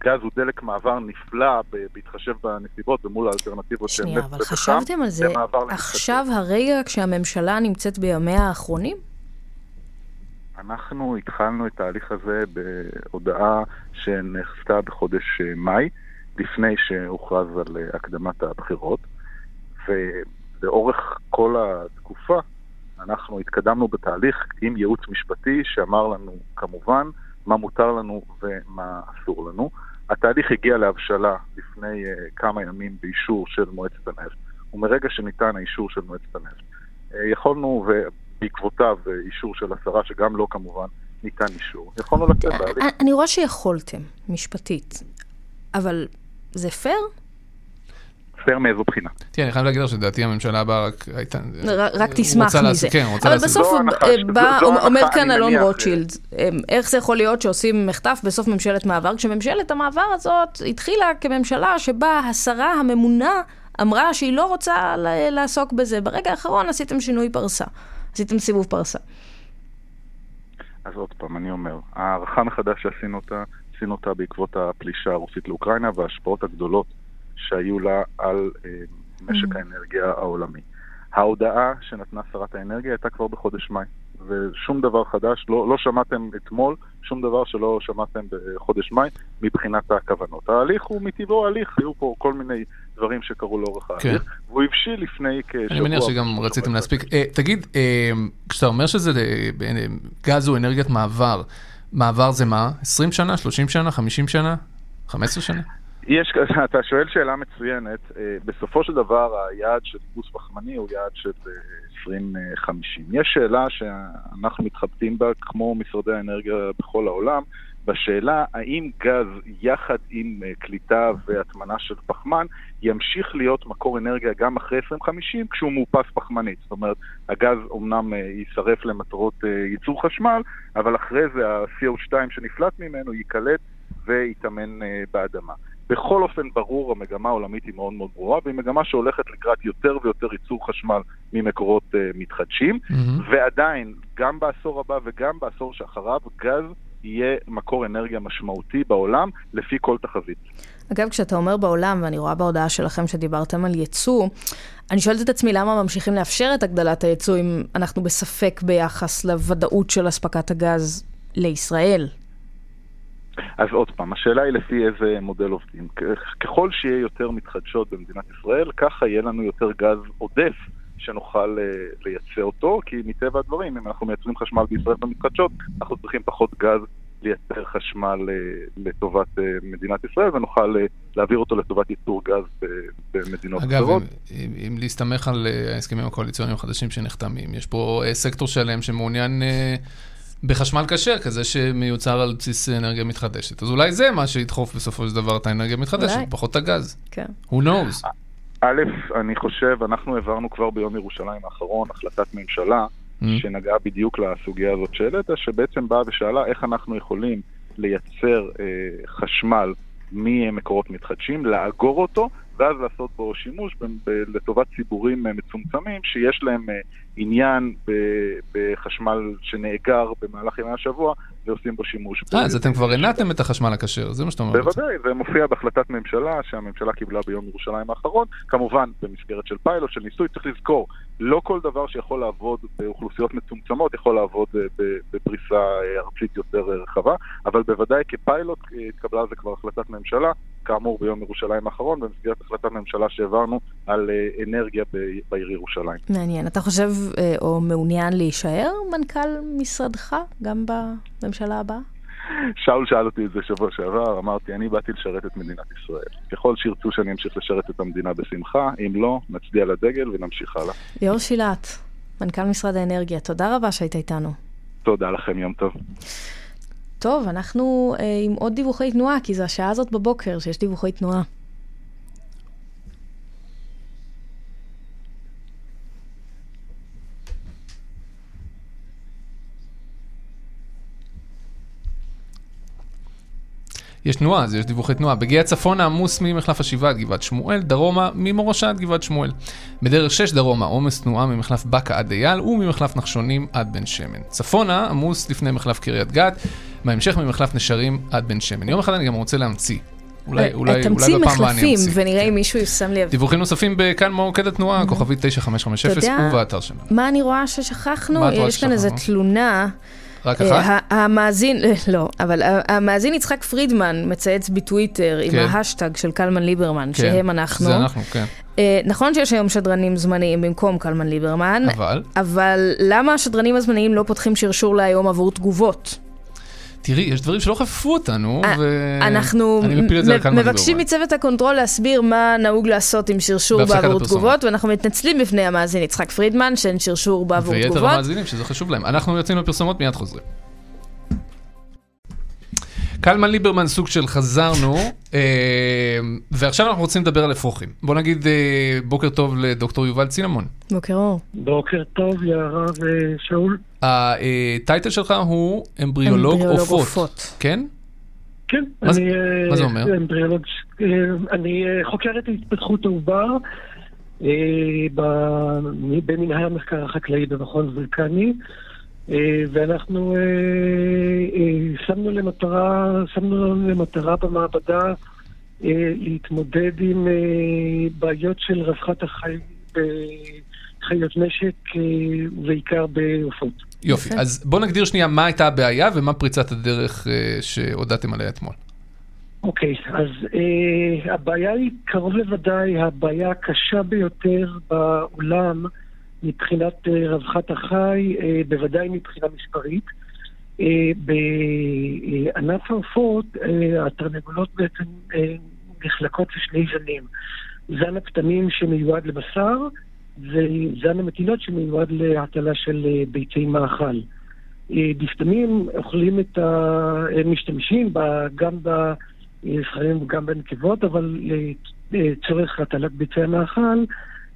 גז הוא דלק מעבר נפלא בהתחשב בנסיבות ומול האלטרנטיבות של שנייה, נפט אבל ופחם, חשבתם על זה. עכשיו הרגע כשהממשלה נמצאת בימיה האחרונים? אנחנו התחלנו את ההליך הזה בהודעה שנחסתה בחודש אה, מאי, לפני שהוכרז על אה, הקדמת הבחירות, ולאורך כל התקופה אנחנו התקדמנו בתהליך עם ייעוץ משפטי שאמר לנו כמובן מה מותר לנו ומה אסור לנו. התהליך הגיע להבשלה לפני uh, כמה ימים באישור של מועצת הנפט, ומרגע שניתן האישור של מועצת הנפט, uh, יכולנו, ובעקבותיו uh, אישור של השרה, שגם לא כמובן ניתן אישור, יכולנו לצאת בהליך. אני רואה שיכולתם, משפטית, אבל זה פייר? פייר מאיזו בחינה. תראה, אני חייב להגיד לך שלדעתי הממשלה הבאה רק הייתה... רק תשמח מזה. לעשות- כן, רוצה אבל לעשות- בסוף זו- בא, זו אומר- כאן אלון רוטשילד, אה, איך זה יכול להיות שעושים מחטף בסוף ממשלת מעבר, כשממשלת המעבר הזאת התחילה כממשלה שבה השרה הממונה אמרה שהיא לא רוצה ל- לעסוק בזה. ברגע האחרון עשיתם שינוי פרסה, עשיתם סיבוב פרסה. אז עוד פעם, אני אומר, הערכה מחדש שעשינו אותה, עשינו אותה בעקבות הפלישה הרוסית לאוקראינה וההשפעות הגדולות שהיו לה על אה, משק האנרגיה העולמי. ההודעה שנתנה שרת האנרגיה הייתה כבר בחודש מאי, ושום דבר חדש, לא, לא שמעתם אתמול, שום דבר שלא שמעתם בחודש מאי מבחינת הכוונות. ההליך הוא מטבעו הליך, היו פה כל מיני דברים שקרו לאורך ההליך, והוא הבשיל לפני כשבוע. אני מניח שגם רציתם. להספיק. אה, תגיד, אה, כשאתה אומר שזה אה, גז הוא אנרגיית מעבר, מעבר זה מה? 20 שנה? 30 שנה? 50 שנה? 15 שנה? יש, אתה שואל שאלה מצוינת. אה, בסופו של דבר, היעד של איפוס פחמני הוא יעד של אה, 2050. יש שאלה שאנחנו מתחבטים בה, כמו משרדי האנרגיה בכל העולם, בשאלה האם גז יחד עם אה, קליטה והטמנה של פחמן ימשיך להיות מקור אנרגיה גם אחרי 2050 כשהוא מאופס פחמנית. זאת אומרת, הגז אומנם אה, יישרף למטרות אה, ייצור חשמל, אבל אחרי זה ה-CO2 שנפלט ממנו ייקלט אה, באדמה. בכל אופן ברור, המגמה העולמית היא מאוד מאוד ברורה, והיא מגמה שהולכת לקראת יותר ויותר ייצור חשמל ממקורות uh, מתחדשים, ועדיין, גם בעשור הבא וגם בעשור שאחריו, גז יהיה מקור אנרגיה משמעותי בעולם, לפי כל תחזית. אגב, כשאתה אומר בעולם, ואני רואה בהודעה שלכם שדיברתם על ייצוא, אני שואלת את עצמי למה ממשיכים לאפשר את הגדלת הייצוא אם אנחנו בספק ביחס לוודאות של אספקת הגז לישראל. אז עוד פעם, השאלה היא לפי איזה מודל עובדים. ככל שיהיה יותר מתחדשות במדינת ישראל, ככה יהיה לנו יותר גז עודף שנוכל uh, לייצא אותו, כי מטבע הדברים, אם אנחנו מייצרים חשמל בישראל במתחדשות, אנחנו צריכים פחות גז לייצר חשמל uh, לטובת uh, מדינת ישראל, ונוכל להעביר אותו לטובת ייצור גז ב- במדינות אגב, אחרות. אם, אם, אם להסתמך על אה, ההסכמים הקואליציוניים החדשים שנחתמים, יש פה אה, סקטור שלם שמעוניין אה, בחשמל כשר, כזה שמיוצר על בסיס אנרגיה מתחדשת. אז אולי זה מה שידחוף בסופו של דבר את האנרגיה המתחדשת. פחות את הגז. כן. Who knows? א', אני חושב, אנחנו העברנו כבר ביום ירושלים האחרון החלטת ממשלה Mm. שנגעה בדיוק לסוגיה הזאת שהעלית, שבעצם באה ושאלה איך אנחנו יכולים לייצר אה, חשמל ממקורות מתחדשים, לאגור אותו, ואז לעשות בו שימוש ב- ב- לטובת ציבורים אה, מצומצמים שיש להם אה, עניין ב- בחשמל שנאגר במהלך ימי השבוע ועושים בו שימוש. אה, ב- אז אתם כבר הנעתם את החשמל הכשר, זה מה שאתה אומר. בוודאי, זה מופיע בהחלטת ממשלה שהממשלה קיבלה ביום ירושלים האחרון, כמובן במסגרת של פיילוט, של ניסוי, צריך לזכור, לא כל דבר שיכול לעבוד באוכלוסיות מצומצמות יכול לעבוד אה, ב- בפריסה אה, ארצית יותר אה, רחבה, אבל בוודאי כפיילוט התקבלה על זה כבר החלטת ממשלה, כאמור ביום ירושלים האחרון, במסגרת החלטת ממשלה שהעברנו על אנרגיה ב- בעיר ירושלים. מעניין. אתה חושב או מעוניין להישאר מנכ"ל משרדך גם בממשלה הבאה? שאול שאל אותי את זה שבוע שעבר, אמרתי, אני באתי לשרת את מדינת ישראל. ככל שירצו שאני אמשיך לשרת את המדינה בשמחה, אם לא, נצדיע לדגל ונמשיך הלאה. ליאור שילת, מנכ"ל משרד האנרגיה, תודה רבה שהיית איתנו. תודה לכם, יום טוב. טוב, אנחנו אה, עם עוד דיווחי תנועה, כי זו השעה הזאת בבוקר שיש דיווחי תנועה. יש תנועה, אז יש דיווחי תנועה. בגיאה צפונה עמוס ממחלף השבעה עד גבעת שמואל, דרומה ממורשה עד גבעת שמואל. בדרך 6 דרומה עומס תנועה ממחלף בקה עד אייל וממחלף נחשונים עד בן שמן. צפונה עמוס לפני מחלף קריית גת, בהמשך ממחלף נשרים עד בן שמן. יום אחד אני גם רוצה להמציא. אולי, אה, אולי, תמציא אולי בפעם הבאה אני מחלפים, אמציא. ונראה אם כן. מישהו שם לב. דיווחים נוספים בכאן מוקד התנועה, כוכבית 9550 אתה יודע- ובאתר שלנו. מה אני רואה ששכחנו? יש כאן איזו? תלונה. רק אה, אחת? המאזין, לא, אבל ה- המאזין יצחק פרידמן מצייץ בטוויטר עם כן. ההשטג של קלמן ליברמן, כן, שהם אנחנו. זה אנחנו, כן. אה, נכון שיש היום שדרנים זמניים במקום קלמן ליברמן, אבל, אבל למה השדרנים הזמניים לא פותחים שרשור להיום עבור תגובות? תראי, יש דברים שלא חפפו אותנו, אה, ו... אנחנו אני מפיל את זה על מ- קלמן מבקשים. מצוות הקונטרול להסביר מה נהוג לעשות עם שרשור בעבור. תגובות, ואנחנו מתנצלים בפני המאזין יצחק פרידמן שאין שרשור בעבור ויתר תגובות. המאזינים שזה חשוב להם. אנחנו יוצאים לפרסומות, מיד חוזרים. קלמן ליברמן סוג של חזרנו, אה, ועכשיו אנחנו רוצים לדבר על אפרוחים. בוא נגיד אה, בוקר טוב לדוקטור יובל צינמון. בוקר אור. בוקר טוב, יערה ושאול. הטייטל שלך הוא אמבריולוג אמבריולוג עופות. כן? כן, מה זה-. אה, אומר? אמבריולוג, אה, אני אה, חוקר את התפתחות העובר אה, ב- במנהל המחקר החקלאי במכון וולקני, אה, ואנחנו אה, אה, שמנו למטרה, שמנו למטרה במעבדה אה, להתמודד עם אה, בעיות של רווחת החיים בחיות משק, אה, ובעיקר בעופות. יופי, יפה. אז בוא נגדיר שנייה מה הייתה הבעיה ומה פריצת הדרך אה, שהודעתם עליה אתמול. אוקיי, אז אה, הבעיה היא קרוב לוודאי הבעיה הקשה ביותר בעולם מבחינת אה, רווחת החי, אה, בוודאי מבחינה מספרית. אה, בענף העופות, התרנגולות בעצם נחלקות לשני זנים. זן הפטמים שמיועד לבשר, וזן המטילות שמיועד להטלה של ביצי מאכל. בפטמים אוכלים את ה... משתמשים ב... גם בזכרים וגם בנקבות, אבל לצורך הטלת ביצי המאכל,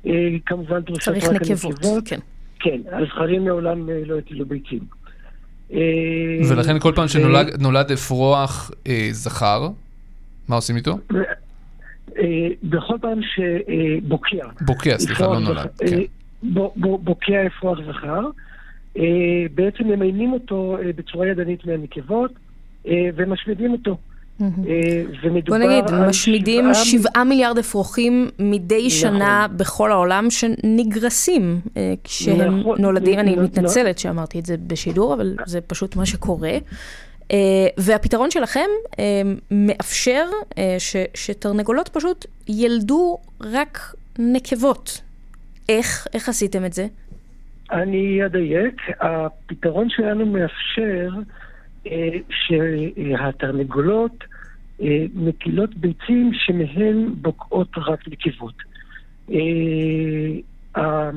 אה, כמובן דרושות צריך רק נקבות, הנקבות. כן. כן, הזכרים מעולם אה, לא הטילו ביצים. אה, ולכן כל פעם שנולד נולד אפרוח זכר, מה עושים איתו? בכל פעם שבוקע, בוקע, סליחה, לא נולד. כן. בוקע אפרוח זכר, בעצם ממיינים אותו בצורה ידנית מהנקבות ומשמידים אותו. אה, ומדובר בוא נגיד, על משמידים שבעה- שבעה מיליארד אפרוחים מדי נכון. שנה בכל העולם שנגרסים אה, כשהם נכון, נולדים. אני נ- נ- מתנצלת שאמרתי את זה בשידור, אבל זה פשוט מה שקורה. אה, והפתרון שלכם מאפשר ש- שתרנגולות פשוט ילדו רק נקבות. איך? איך עשיתם את זה? אני אדייק, הפתרון שלנו מאפשר שהתרנגולות אה, מטילות ביצים שמהן בוקעות רק נקבות. אה,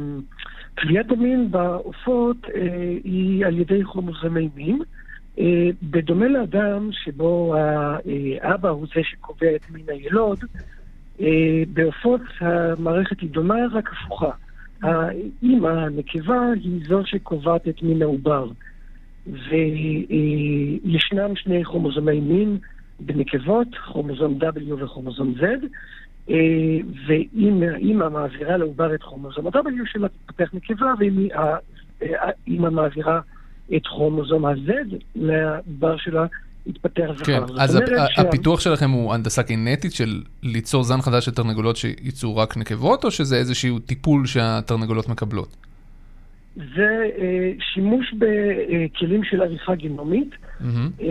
כליית המין בעופות אה, היא על ידי כרומוזומי מין. בדומה לאדם שבו האבא הוא זה שקובע את מין הילוד, בעופות המערכת היא דומה, רק הפוכה. האימא, הנקבה, היא זו שקובעת את מין העובר. וישנם שני כרומוזומי מין בנקבות, כרומוזום W וכרומוזום Z, אה, ואם האימא מעבירה לעובר את כרומוזום ה-W שלה, תתפתח נקבה, ואם היא- ה- האימא מעבירה את כרומוזום ה-Z לעובר שלה, יתפתח זכר. כן, אז הפ- שה- הפיתוח שלכם הוא הנדסה גנטית של ליצור זן חדש של תרנגולות שייצאו רק נקבות, או שזה איזשהו טיפול שהתרנגולות מקבלות? זה אה, שימוש בכלים של עריכה גנומית. אה,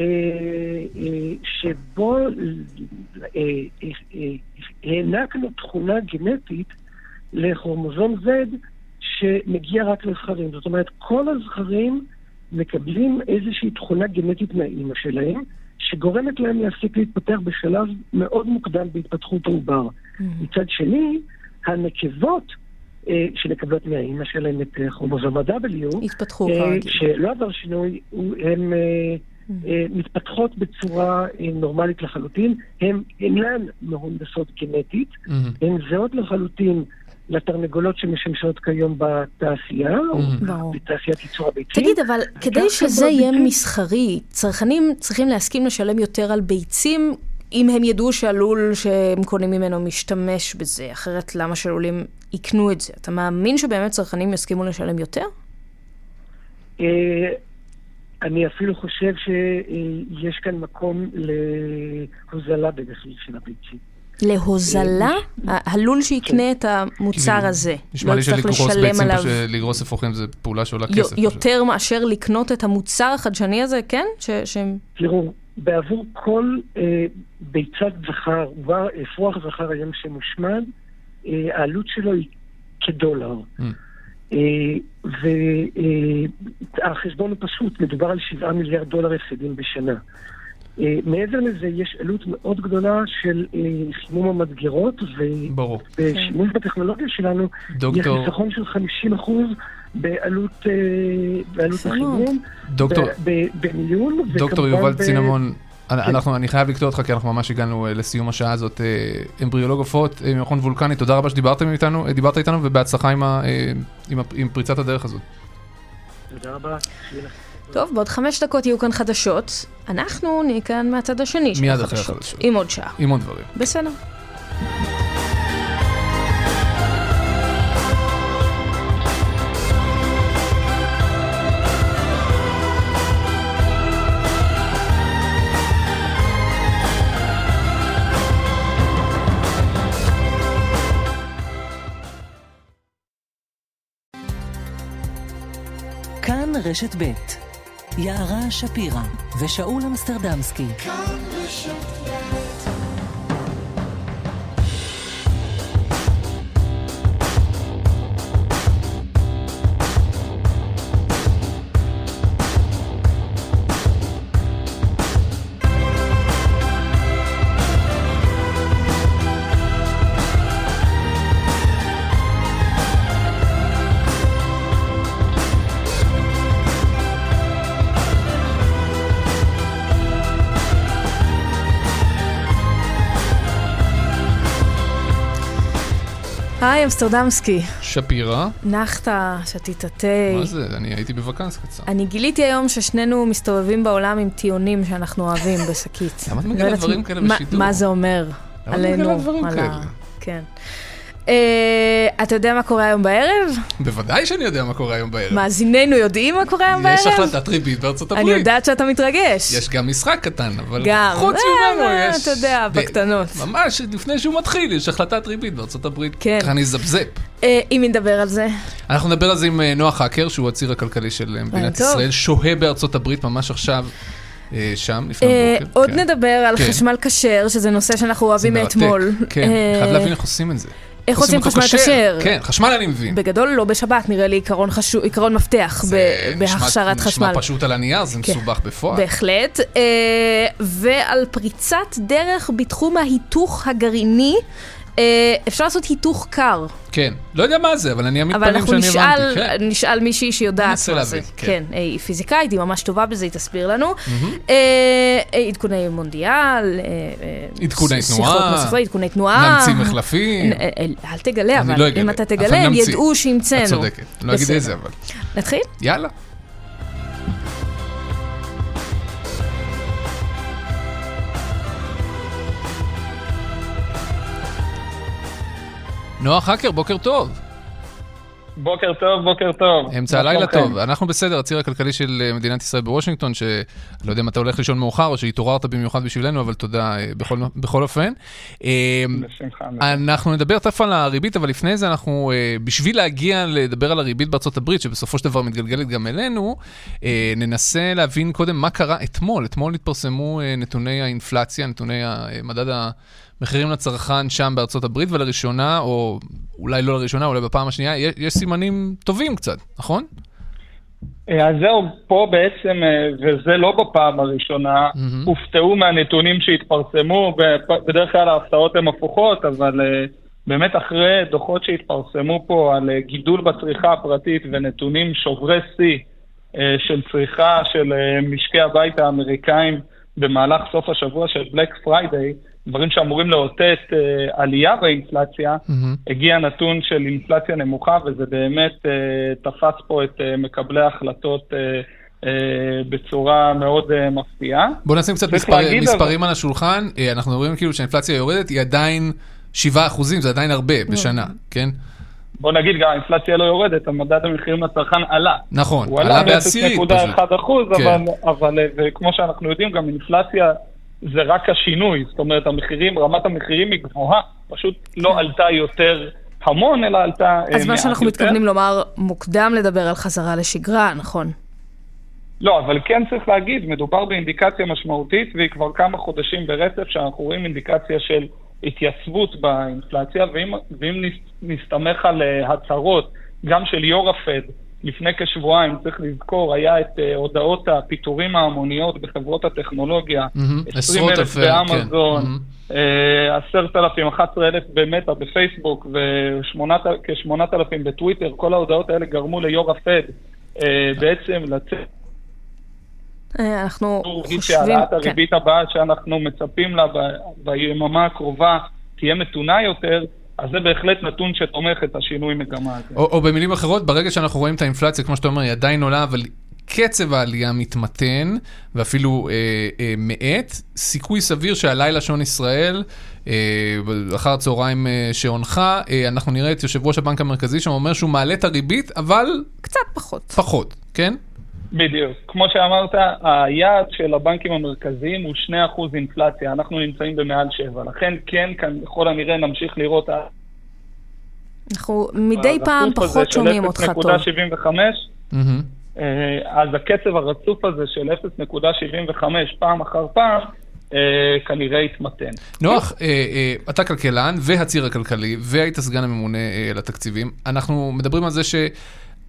אה, שבו הענקנו תכונה גנטית לכרומוזום Z שמגיע רק לזכרים. זאת אומרת, כל הזכרים מקבלים איזושהי תכונה גנטית מהאימא שלהם, שגורמת להם להפסיק להתפתח בשלב מאוד מוקדם בהתפתחות העובר. מצד שני, הנקבות שמקבלות מהאימא שלהם את אה, כרומוזום ה-W, התפתחו אה, כרגיל. שלא עבר שינוי, אה, אה, מתפתחות בצורה אה, נורמלית לחלוטין, הן אינן מהונדסות גנטית, מהמם. הן זהות לחלוטין לתרנגולות שמשמשות כיום בתעשייה, או ברור. בתעשיית ייצור הביצים. תגיד, אבל כדי שזה יהיה מסחרי, צרכנים צריכים להסכים לשלם יותר על ביצים, אם הם ידעו שהלול שהם קונים ממנו משתמש בזה, אחרת למה שלולים יקנו את זה? אתה מאמין שבאמת צרכנים יסכימו לשלם יותר? אה, אני אפילו חושב שיש כאן מקום להוזלה במחיר של הביצים. להוזלה? ה- הלול שיקנה את המוצר הזה, נשמע לא לי שלגרוס ביצים, לגרוס אפרוחים זה פעולה שעולה כסף. יותר מאשר לקנות את המוצר החדשני הזה, כן? תראו, בעבור כל אה, ביצת זכר, אפרוח זכר היום שמושמד, אה, העלות שלו היא כדולר. Mm. והחשבון הוא פשוט, מדובר על 7 מיליארד דולר הפסדים בשנה. אה, מעבר לזה, יש עלות מאוד גדולה של אה, חימום המדגרות. ובשימוש בטכנולוגיה שלנו, יש דוקטור- חיסכון של 50% בעלות, אה, בעלות. החימום, דוקטור- במיון, דוקטור יובל ב- צינמון, כן. אנחנו, אני חייב לקטוע אותך כי אנחנו ממש הגענו אה, לסיום השעה הזאת. אה, אמבריולוג עופות ממכון וולקני, תודה רבה שדיברתם איתנו, דיברת איתנו ובהצלחה עם ה- עם ה- עם פריצת הדרך הזאת. תודה רבה. טוב, בעוד חמש דקות יהיו כאן חדשות. אנחנו נהיה כאן מהצד השני של מיד החדשות. אחרי החדשות. עם עוד שעה. עם עוד דברים. בסדר. רשת ב' יערה שפירא ושאול אמסטרדמסקי. היי, אמסטרדמסקי. שפירא, נחת, שתית תה. מה זה? אני הייתי בווקנס קצר. אני גיליתי היום ששנינו מסתובבים בעולם עם טיעונים שאנחנו אוהבים בשקית. למה את לא מגלה דברים כאלה בשידור? מה זה אומר למה את עלינו. מגלה דברים כאלה? כן. אה, אתה יודע מה קורה היום בערב? בוודאי שאני יודע מה קורה היום בערב. מאזיננו יודעים מה קורה היום בערב? יש החלטת ריבית בארצות אני הברית. יודעת שאתה מתרגש. יש גם משחק קטן, אבל. חוץ אה, ממנו אה, יש... אתה יודע, בקטנות. ממש לפני שהוא מתחיל, יש החלטת ריבית בארצות הברית. כן. ככה אני זפזפ. אה, אם נדבר על זה. אנחנו נדבר על זה עם נוח האקר, שהוא הציר הכלכלי של מדינת. ישראל, שוהה בארצות הברית ממש עכשיו שם, לפני אה, בוקר. עוד כן. נדבר על כן. חשמל כשר, שזה נושא שאנחנו אוהבים. מאתמול. כן, חייב להבין איך עושים את זה. איך עושים חשמל כשר? כן, חשמל אני מבין. בגדול לא בשבת, נראה לי עיקרון, חשוב, עיקרון מפתח זה ב- נשמע- בהכשרת חשמל. נשמע פשוט על הנייר, זה כן. מסובך בפועל. בהחלט. אה, ועל פריצת דרך בתחום ההיתוך הגרעיני. אה, אפשר לעשות היתוך קר, כן, לא יודע מה זה, אבל אני אעמיד אבל פנים אנחנו שאני נשאל, הבנתי. כן. נשאל מישהי שיודעת מה זה. כן. כן, אה, היא פיזיקאית, היא ממש טובה בזה, היא תסביר לנו. אה, אה, עדכוני מונדיאל, עדכוני תנועה. שיחות נוספות, עדכוני תנועה. נמציא מחלפים. אל תגלה, אבל לא אם אתה אבל תגלה, הם נמציא. ידעו שהמצאנו. את צודקת, לא אגיד. איזה אבל. נתחיל? יאללה. נוח האקר, בוקר טוב. בוקר טוב, בוקר טוב. אמצע הלילה? טוב. אנחנו בסדר, הציר הכלכלי של אה, מדינת ישראל בוושינגטון, שלא יודע אם אתה הולך לישון מאוחר או שהתעוררת במיוחד בשבילנו, אבל תודה אה, בכל- בכל אופן. אה, בשמחה. אנחנו נדבר תכף על הריבית, אבל לפני זה אנחנו, בשביל להגיע לדבר על הריבית בארצות הברית, שבסופו של דבר מתגלגלת גם אלינו, ננסה להבין קודם מה קרה אתמול. אתמול התפרסמו נתוני האינפלציה, נתוני ה- מדד המחירים לצרכן שם בארצות הברית, ולראשונה, או אולי לא לראשונה, אולי בפעם השנייה, יש, יש סימנים טובים קצת, נכון? אה, אז זהו, פה בעצם, אה, וזה לא בפעם הראשונה, מהמם. הופתעו מהנתונים שהתפרסמו, בדרך כלל ההפתעות הן הפוכות, אבל אה, באמת אחרי דוחות שהתפרסמו פה על גידול בצריכה הפרטית ונתונים שוברי שיא של צריכה של משקי הבית האמריקאים במהלך סוף השבוע של בלק פריידיי, דברים שאמורים לאותת עלייה באינפלציה, mm-hmm. הגיע נתון של אינפלציה נמוכה, וזה באמת תפס פה את מקבלי ההחלטות בצורה מאוד מפתיעה. בוא נשים קצת מספר, מספרים על השולחן, אנחנו רואים כאילו שהאינפלציה יורדת, היא עדיין 7 אחוזים, זה עדיין הרבה בשנה, כן? בוא נגיד גם האינפלציה לא יורדת, המדד המחירים לצרכן עלה. נכון, עלה, בעשירית. הוא עלה ב-0.1 אחוז, כן. אבל, אבל וכמו שאנחנו יודעים, גם אינפלציה זה רק השינוי, זאת אומרת, המחירים, רמת המחירים היא גבוהה, פשוט לא כן. עלתה יותר המון, אלא עלתה מעט יותר. אז מה שאנחנו מתכוונים לומר, מוקדם לדבר על חזרה לשגרה, נכון? לא, אבל כן צריך להגיד, מדובר באינדיקציה משמעותית, והיא כבר כמה חודשים ברצף שאנחנו רואים אינדיקציה של התייצבות באינפלציה, ואם, ואם נסתמך על אה, הצהרות, גם של יו"ר הפד, לפני כשבועיים, צריך לזכור, היה את uh, הודעות הפיטורים ההמוניות בחברות הטכנולוגיה, mm-hmm, 20 אלף באמזון, כן. mm-hmm. 10,000, 11,000 במטא בפייסבוק וכ-8,000 בטוויטר, כל ההודעות האלה גרמו ליו"ר הפד uh, בעצם לצאת אה, אנחנו חושבים... שהעלאת כן. הריבית הבאה שאנחנו מצפים לה ביממה הקרובה תהיה מתונה יותר, אז זה בהחלט נתון שתומך את השינוי מגמה הזה. או, או במילים אחרות, ברגע שאנחנו רואים את האינפלציה, כמו שאתה אומר, היא עדיין עולה, אבל קצב העלייה מתמתן, ואפילו אה, אה, מאט, סיכוי סביר שהלילה שעון ישראל, אה, אחר הצהריים אה, שעונך, אה, אנחנו נראה את יושב ראש הבנק המרכזי שם אומר שהוא מעלה את הריבית, אבל... קצת פחות. פחות, כן? בדיוק. כמו שאמרת, היעד של הבנקים המרכזיים הוא 2% אינפלציה, אנחנו נמצאים במעל 7. לכן כן, כאן ככל הנראה נמשיך לראות... אנחנו מדי פעם פחות שומעים אותך טוב. 0.75, אה, אז הקצב הרצוף הזה של 0.75 פעם אחר פעם, אה, כנראה יתמתן. נוח, אה, אתה כלכלן והציר הכלכלי, והיית סגן הממונה לתקציבים. אנחנו מדברים על זה ש...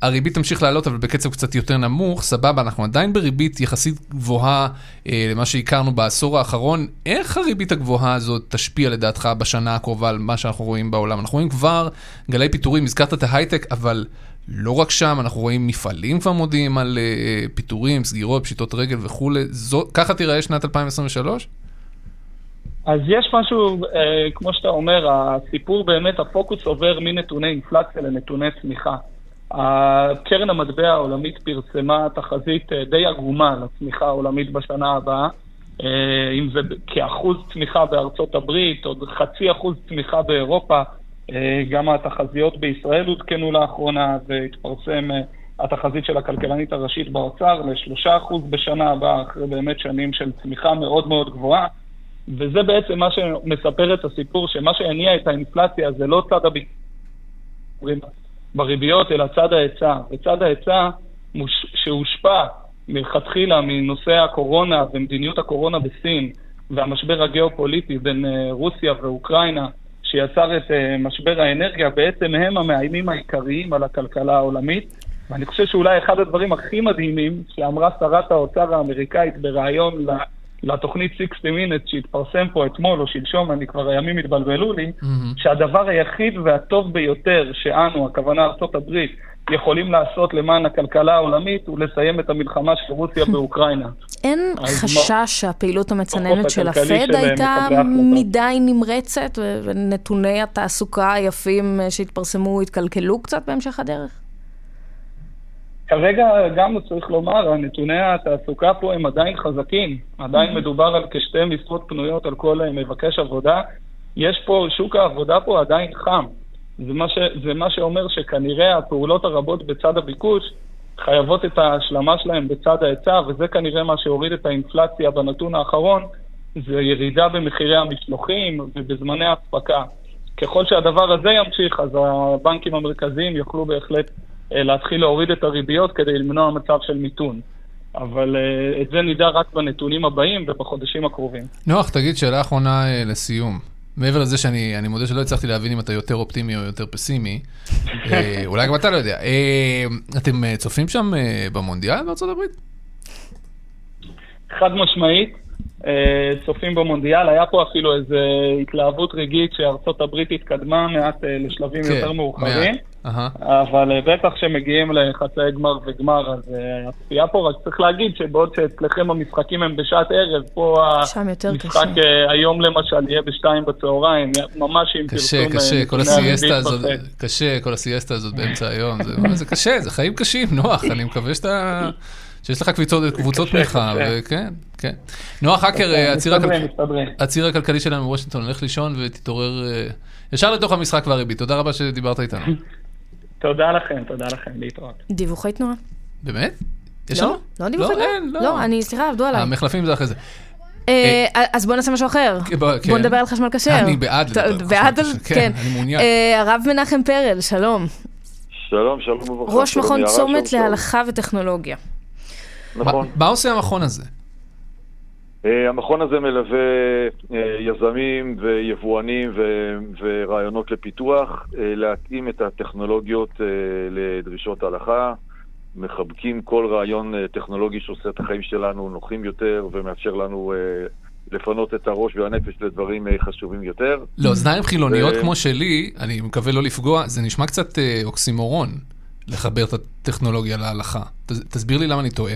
הריבית תמשיך לעלות, אבל בקצב קצת יותר נמוך, סבבה, אנחנו עדיין בריבית יחסית גבוהה אה, למה שהכרנו בעשור האחרון. איך הריבית הגבוהה הזאת תשפיע לדעתך בשנה הקרובה על מה שאנחנו רואים בעולם? אנחנו רואים כבר גלי פיטורים, הזכרת את ההייטק, אבל לא רק שם, אנחנו רואים מפעלים כבר מודיעים על אה, פיטורים, סגירות, פשיטות רגל וכולי. זו, ככה תיראה שנת 2023? אז יש משהו, אה, כמו שאתה אומר, הסיפור באמת, הפוקוס עובר מנתוני אינפלציה לנתוני צמיחה. הקרן המטבע העולמית פרסמה תחזית אה, די עגומה לצמיחה העולמית בשנה הבאה, אה, אם זה כאחוז צמיחה בארצות הברית, עוד חצי אחוז צמיחה באירופה, אה, גם התחזיות בישראל עודכנו לאחרונה, והתפרסם התחזית של הכלכלנית הראשית באוצר לשלושה אחוז בשנה הבאה, אחרי באמת שנים של צמיחה מאוד מאוד גבוהה. וזה בעצם מה שמספר את הסיפור, שמה שהניע את האינפלציה זה לא צד הביקורים, בריביות, אלא צד ההיצע. וצד ההיצע שהושפע מלכתחילה מנושא הקורונה ומדיניות הקורונה בסין והמשבר הגיאופוליטי בין אה, רוסיה ואוקראינה, שיצר את אה, משבר האנרגיה, בעצם הם המאיימים העיקריים על הכלכלה העולמית. ואני חושב שאולי אחד הדברים הכי מדהימים שאמרה שרת האוצר האמריקאית בריאיון לתוכנית 60 Minutes שהתפרסם פה אתמול או שלשום, אני כבר, הימים התבלבלו לי, mm-hmm. שהדבר היחיד והטוב ביותר שאנו, הכוונה ארה"ב, יכולים לעשות למען הכלכלה העולמית הוא לסיים את המלחמה של רוסיה באוקראינה. אין חשש מה... שהפעילות המצננת של הפד הייתה מדי נמרצת ונתוני התעסוקה היפים שהתפרסמו התקלקלו קצת בהמשך הדרך? כרגע גם צריך לומר, נתוני התעסוקה פה הם עדיין חזקים. עדיין מדובר על כשתי משרות פנויות על כל מבקש עבודה. יש פה, שוק העבודה פה עדיין חם. זה מה, ש, זה מה שאומר שכנראה הפעולות הרבות בצד הביקוש חייבות את ההשלמה שלהם בצד ההיצע, וזה כנראה מה שהוריד את האינפלציה בנתון האחרון, זה ירידה במחירי המשלוחים ובזמני האספקה. ככל שהדבר הזה ימשיך, אז הבנקים המרכזיים יוכלו בהחלט אה, להתחיל להוריד את הריביות כדי למנוע מצב של מיתון. אבל uh, את זה נדע רק בנתונים הבאים ובחודשים הקרובים. נוח, תגיד שאלה אחרונה uh, לסיום. מעבר לזה שאני מודה שלא הצלחתי להבין אם אתה יותר אופטימי או יותר פסימי, uh, אולי גם אתה לא יודע. Uh, אתם uh, צופים שם במונדיאל בארצות הברית? חד משמעית. אה, צופים במונדיאל. היה פה אפילו איזו התלהבות רגעית שארצות הברית התקדמה מעט אה, לשלבים כן, יותר מאוחרים. מעט. אהה. אבל אה, בטח שמגיעים לחצאי גמר וגמר, אז אה, הצפייה פה, רק צריך להגיד שבעוד שאצלכם המשחקים הם בשעת ערב, פה שם יותר המשחק קשה. אה, היום למשל יהיה בשתיים בצהריים, ממש עם קשה, פרסום... אה, קשה, כל הסיאסטה הזאת. קשה, כל הסיאסטה הזאת באמצע היום, זה- זה קשה, זה חיים קשים, נוח, אני מקווה שאתה... שיש לך קבוצות, קבוצות קשה, תמיכה, קשה. וכן, כן. נוח האקר, אה, הציר הכלכלי- מסתדרים. הציר הכלכלי שלנו בוושינגטון, לך לישון ותתעורר אה, ישר לתוך המשחק והריבית. תודה רבה שדיברת איתנו. תודה לכם, תודה לכם, להתראות. דיווחי תנועה. באמת? יש לא, לנו? לא דיווחי תנועה. אין, לא. לא, אני, סליחה, עבדו עליי. המחלפים זה אחרי זה. אה, אז בוא נעשה משהו אחר. כן, בוא, כן. נדבר על חשמל כשר. אני בעד לדבר על חשמל כשר, כן, אני מעוניין. אה, הרב מנחם פרל, שלום. שלום, שלום וברכה. ראש מכון צומת להלכה וטכנולוגיה. נכון. מה עושה המכון הזה? אה, המכון הזה מלווה אה, יזמים ויבואנים ורעיונות לפיתוח, אה, להתאים את הטכנולוגיות לדרישות ההלכה, מחבקים כל רעיון טכנולוגי שעושה את החיים שלנו נוחים יותר ומאפשר לנו לפנות את הראש והנפש לדברים חשובים יותר. לאוזניים חילוניות ו- כמו שלי, אני מקווה לא לפגוע, זה נשמע קצת אוקסימורון לחבר את הטכנולוגיה להלכה. תסביר לי למה אני טועה.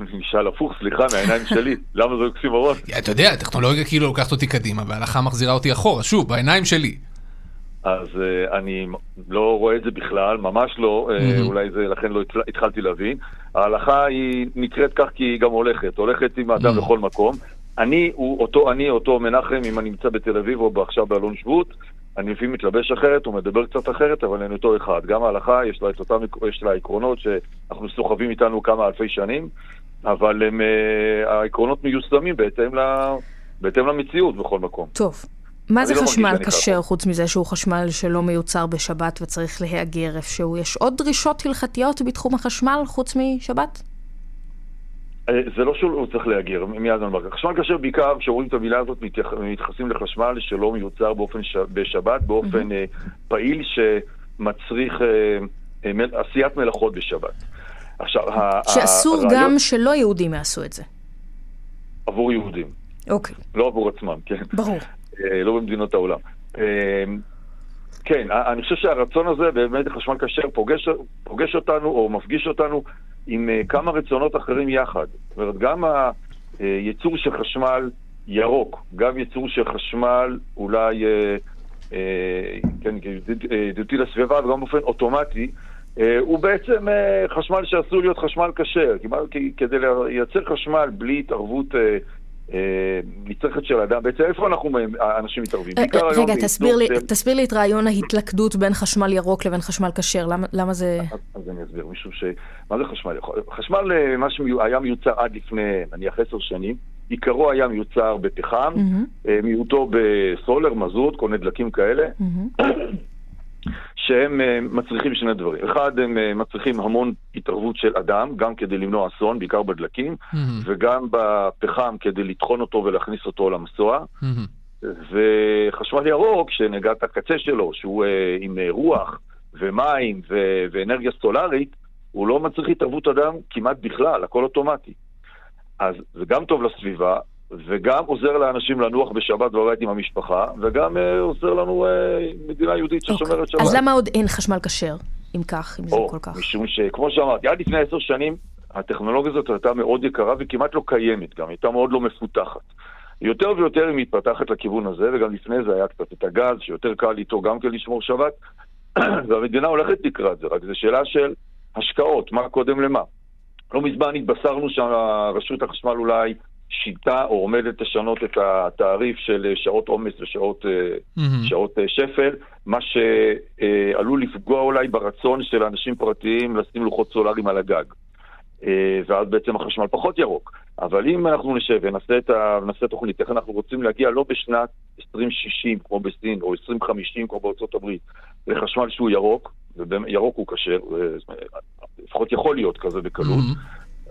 נשאל הפוך, סליחה, מהעיניים שלי, למה זה אוקסימורון? אתה יודע, הטכנולוגיה כאילו לוקחת אותי קדימה, וההלכה מחזירה אותי אחורה, שוב, בעיניים שלי. אז uh, אני לא רואה את זה בכלל, ממש לא, uh, מהמם. אולי זה לכן לא התחלתי להבין. ההלכה היא נקראת כך כי היא גם הולכת, הולכת עם האדם מהמם. לכל מקום. אני הוא אותו אני, אותו מנחם, אם אני נמצא בתל אביב או עכשיו באלון שבות, אני לפעמים מתלבש אחרת, הוא מדבר קצת אחרת, אבל אני אותו אחד. גם ההלכה, יש לה את אותם, יש לה עקרונות שאנחנו סוחבים איתנו כמה אלפי שנים, אבל הם, uh, העקרונות מיושמים בהתאם, ל, בהתאם למציאות בכל מקום. טוב. מה זה לא חשמל כשר. חוץ מזה שהוא חשמל שלא מיוצר בשבת וצריך להיאגר איפשהו? יש עוד דרישות הלכתיות בתחום החשמל חוץ משבת? אה, זה לא שהוא צריך להגר, מיד אני אומר. חשמל כשר בעיקר, כשרואים את המילה הזאת, מתייח- מתייחסים לחשמל שלא מיוצר באופן ש... בשבת, באופן אה, פעיל שמצריך עשיית מלאכות בשבת. עכשיו, שאסור הרעיון- גם שלא יהודים יעשו את זה. עבור יהודים, אוקיי, לא עבור עצמם, כן. ברור. אה, לא במדינות העולם. אה, כן, ה- אני חושב שהרצון הזה באמת חשמל כשר פוגש, פוגש אותנו או מפגיש אותנו עם אה, כמה רצונות אחרים יחד. זאת אומרת, גם הייצור של חשמל ירוק, גם ייצור של חשמל אולי, אה, אה, כן, ידיד- אה, ידידותי לסביבה וגם באופן אוטומטי, אה, הוא בעצם אה, חשמל שעשוי להיות חשמל כשר. כדי לייצר חשמל בלי התערבות אה, אה, נצרכת של אדם, בעצם איפה אנחנו, האנשים מתערבים? רגע, תסביר לי- את רעיון ההתלכדות בין חשמל ירוק לבין חשמל כשר. למה- זה... אז, אני אסביר, משום ש... מה זה חשמל? חשמל, אה, מה שהיה מיוצר עד לפני, נניח, עשר שנים, עיקרו היה מיוצר בפחם, אה, מיעוטו בסולר, מזוט, כל מיני דלקים כאלה. שהם אה, מצריכים שני דברים. אחד, הם אה, מצריכים המון התערבות של אדם, גם כדי למנוע אסון, בעיקר בדלקים, מהמם, וגם בפחם כדי לטחון אותו ולהכניס אותו למסוע. מהמם. וחשמל ירוק, שנגעת הקצה שלו, שהוא אה, עם רוח ומים ו- ואנרגיה סולארית, הוא לא מצריך התערבות אדם כמעט בכלל, הכל אוטומטי. אז זה גם טוב לסביבה, וגם עוזר לאנשים לנוח בשבת בבית עם המשפחה, וגם אה, עוזר לנו אה, מדינה יהודית ששומרת שבת. אז למה עוד אין חשמל כשר, אם כך, אם זה או, כל כך? משום שכמו שאמרתי, עד לפני עשר שנים הטכנולוגיה הזאת הייתה מאוד יקרה וכמעט לא קיימת גם, הייתה מאוד לא מפותחת. יותר ויותר היא מתפתחת לכיוון הזה, וגם לפני זה היה קצת את הגז, שיותר קל איתו גם כן לשמור שבת, והמדינה הולכת לקראת זה, רק זו שאלה של השקעות, מה קודם למה. לא מזמן התבשרנו שרשות החשמל אולי שיטה או עומדת לשנות את התעריף של שעות עומס ושעות מהמם. שעות אה, שפל, מה שעלול לפגוע אולי ברצון של אנשים פרטיים לשים לוחות סולאריים על הגג. אה, ואז בעצם החשמל פחות ירוק. אבל אם אנחנו נשב ונעשה את ה- נעשה תוכנית, איך אנחנו רוצים להגיע לא בשנת 2060 כמו בסין, או 2050 כמו בארצות הברית, לחשמל שהוא ירוק, וירוק הוא כשר, לפחות יכול להיות כזה בקלות, מהמם.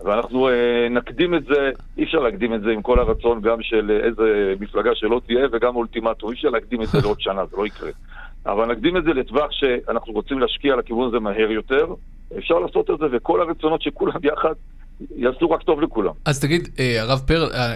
ואנחנו אה, נקדים את זה, אי אפשר להקדים את זה עם כל הרצון גם של אה, איזה מפלגה שלא תהיה וגם אולטימטום, אי אפשר להקדים את זה לעוד שנה, זה לא יקרה. אבל נקדים את זה לטווח שאנחנו רוצים להשקיע לכיוון הזה מהר יותר, אפשר לעשות את זה, וכל הרצונות שכולם יחד יעשו רק טוב לכולם. אז תגיד, אה, הרב פרל, אה,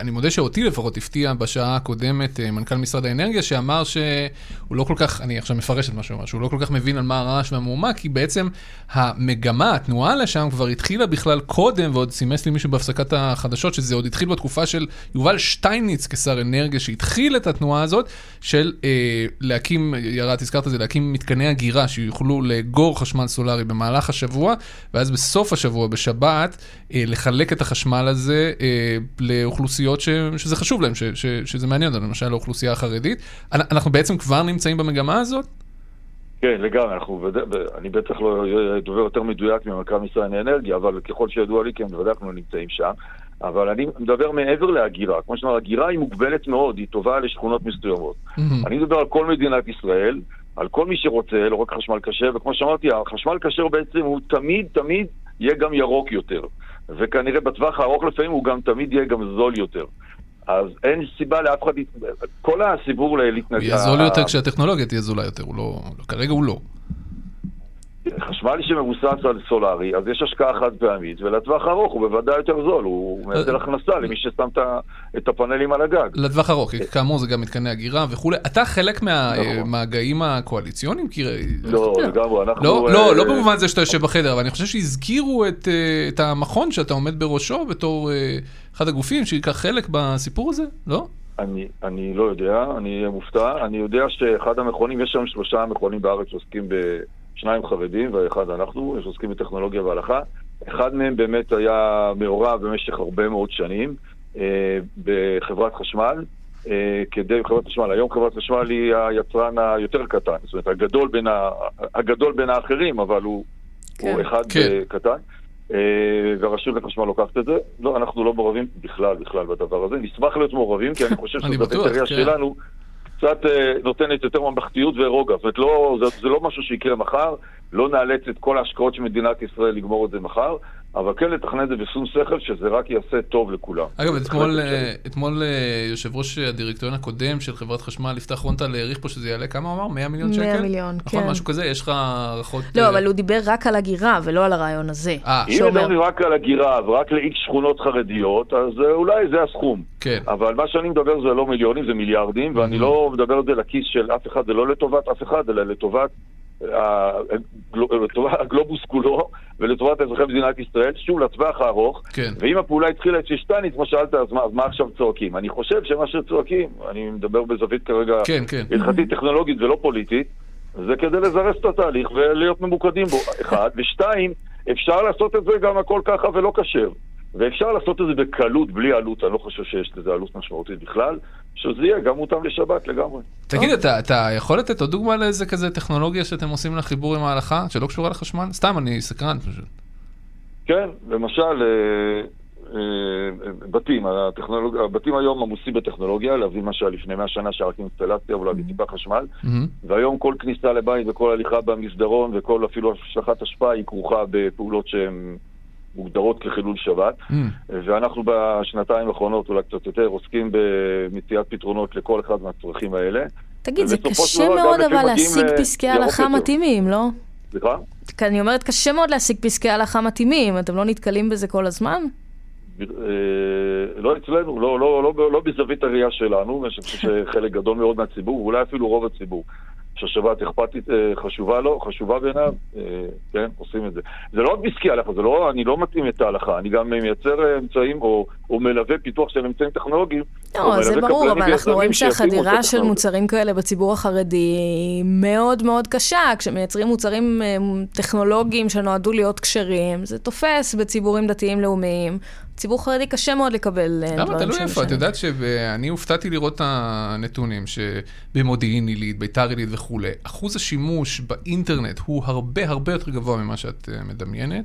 אני מודה שאותי לפחות הפתיע בשעה הקודמת אה, מנכ"ל משרד האנרגיה, שאמר שהוא לא כל כך, אני עכשיו מפרש את מה שהוא אמר, שהוא לא כל כך מבין על מה הרעש והמהומה, כי בעצם המגמה, התנועה לשם כבר התחילה בכלל קודם, ועוד סימס לי מישהו בהפסקת החדשות, שזה עוד התחיל בתקופה של יובל שטייניץ כשר אנרגיה, שהתחיל את התנועה הזאת, של אה, להקים, ירד, הזכרת את זה, להקים מתקני אגירה שיוכלו לאגור חשמל סולארי במהלך השבוע, ואז בסוף השבוע, בשבת, אה, לחלק את החשמל הזה אה, לאוכלוסיות ש, שזה חשוב להם, ש, ש, שזה מעניין אותנו, למשל לאוכלוסייה החרדית. אנחנו בעצם כבר נמצאים במגמה הזאת? כן, לגמרי, אנחנו, אני בטח לא דובר יותר מדויק ממנכ"ל משרד האנרגיה, אבל ככל שידוע לי, כן, בוודאי אנחנו נמצאים שם. אבל אני מדבר מעבר להגירה. כמו שאמר, הגירה היא מוגבלת מאוד, היא טובה לשכונות מסוימות. Mm-hmm. אני מדבר על כל מדינת ישראל, על כל מי שרוצה, לא רק חשמל כשר, וכמו שאמרתי, החשמל כשר בעצם הוא תמיד, תמיד יהיה גם ירוק יותר. וכנראה בטווח הארוך לפעמים הוא גם תמיד יהיה גם זול יותר. אז אין סיבה לאף אחד, כל הסיבור להתנגד... הוא יהיה זול יותר כשהטכנולוגיה תהיה זולה יותר, הוא לא, כרגע הוא לא. חשמל שמבוסס על סולארי, אז יש השקעה חד פעמית, ולטווח הארוך הוא בוודאי יותר זול, הוא מייצר הכנסה למי ששם את הפאנלים על הגג. לטווח ארוך, כאמור זה גם מתקני אגירה וכולי. אתה חלק מהמגעים הקואליציוניים? לא, לגמרי, אנחנו... לא, לא, לא במובן זה שאתה יושב בחדר, אבל אני חושב שהזכירו את המכון שאתה עומד בראשו בתור אחד הגופים שייקח חלק בסיפור הזה, לא? אני, אני לא יודע, אני מופתע. אני יודע שאחד המכונים, יש שם שלושה מכונים בארץ שעוסקים ב... שניים חרדים ואחד אנחנו, שעוסקים בטכנולוגיה והלכה. אחד מהם באמת היה מעורב במשך הרבה מאוד שנים אה, בחברת חשמל, אה, כדי, חברת חשמל, היום חברת חשמל היא היצרן היותר קטן, זאת אומרת הגדול בין, ה, הגדול בין האחרים, אבל הוא, כן. הוא אחד כן. אה, קטן. אה, והרשות לחשמל לוקחת את זה. לא, אנחנו לא מעורבים בכלל, בכלל בדבר הזה. נשמח להיות מעורבים, כי אני חושב שזאת הראייה כן. שלנו. קצת אה, נותנת יותר ממלכתיות ורוגע. זאת אומרת, לא, זה, זה לא משהו שיקרה מחר, לא נאלץ את כל ההשקעות של מדינת ישראל לגמור את זה מחר, אבל כן לתכנן את זה בשום שכל, שזה רק יעשה טוב לכולם. אגב, אתמול, אה, אתמול אה, יושב ראש הדירקטוריון הקודם של חברת חשמל, יפתח רונטל, העריך פה שזה יעלה, כמה אמר? 100 מיליון שקל? 100 מיליון, נכון, כן. משהו כזה? יש לך הערכות... לא, אה... אבל הוא דיבר רק על הגירה ולא על הרעיון הזה. אה. אם מדברים רק על הגירה ורק לאיקס שכונות חרדיות, אז אולי זה הסכום. כן. אבל מה שאני מדבר זה לא מיליונים, זה מיליארדים, ואני mm-hmm. לא מדבר על זה לכיס של אף אחד, זה לא לטובת אף אחד, אלא לטובת הגלובוס כולו ולטובת אזרחי מדינת ישראל, שוב, לטווח הארוך. כן. ואם הפעולה התחילה אצל שטייניץ, כמו שאלת, אז מה, אז מה עכשיו צועקים? אני חושב שמה שצועקים, אני מדבר בזווית כרגע כן, כן. הלכתית טכנולוגית ולא פוליטית, זה כדי לזרז את התהליך ולהיות ממוקדים בו, אחד. ושתיים, אפשר לעשות את זה גם הכל ככה ולא כשר. ואפשר לעשות את זה בקלות, בלי עלות, אני לא חושב שיש לזה עלות משמעותית בכלל, שזה יהיה גם מותאם לשבת לגמרי. תגיד, אתה, אתה יכול לתת עוד דוגמה לאיזה כזה טכנולוגיה שאתם עושים לחיבור עם ההלכה, שלא קשורה לחשמל? סתם, אני סקרן פשוט. כן, למשל, אה, אה, בתים, הטכנולוג... הבתים היום עמוסים בטכנולוגיה, להביא מה שהיה לפני 100 שנה שהיה רק אינסטלציה או להביא טיפה חשמל, והיום כל כניסה לבית וכל הליכה במסדרון וכל אפילו השלכת השפעה היא כרוכה בפעולות שהן מוגדרות כחילול שבת, mm. ואנחנו בשנתיים האחרונות, אולי קצת יותר, עוסקים במציאת פתרונות לכל אחד מהצרכים האלה. תגיד, זה קשה מאוד אבל להשיג פסקי הלכה מתאימים, לא? סליחה? אני אומרת, קשה מאוד להשיג פסקי הלכה מתאימים, אתם לא נתקלים בזה כל הזמן? אה, לא אצלנו, לא, לא, לא, לא בזווית הראייה שלנו, אני חושב שחלק גדול מאוד מהציבור, ואולי אפילו רוב הציבור. שהשבת אכפתית אה, חשובה לו, חשובה בעיניו, אה, כן, עושים את זה. זה לא רק בעסקי הלכה, זה לא, אני לא מתאים את ההלכה, אני גם מייצר אמצעים או, או מלווה פיתוח של אמצעים טכנולוגיים. לא, זה ברור, אבל אנחנו רואים שהחדירה של מוצרים כאלה בציבור החרדי היא מאוד מאוד קשה. כשמייצרים מוצרים אה, טכנולוגיים שנועדו להיות כשרים, זה תופס בציבורים דתיים-לאומיים. ציבור חרדי קשה מאוד לקבל דברים שמשנים. למה? תלוי איפה. את יודעת שאני הופתעתי לראות את הנתונים שבמודיעין עילית, ביתר עילית וכולי, אחוז השימוש באינטרנט הוא הרבה הרבה יותר גבוה ממה שאת מדמיינת.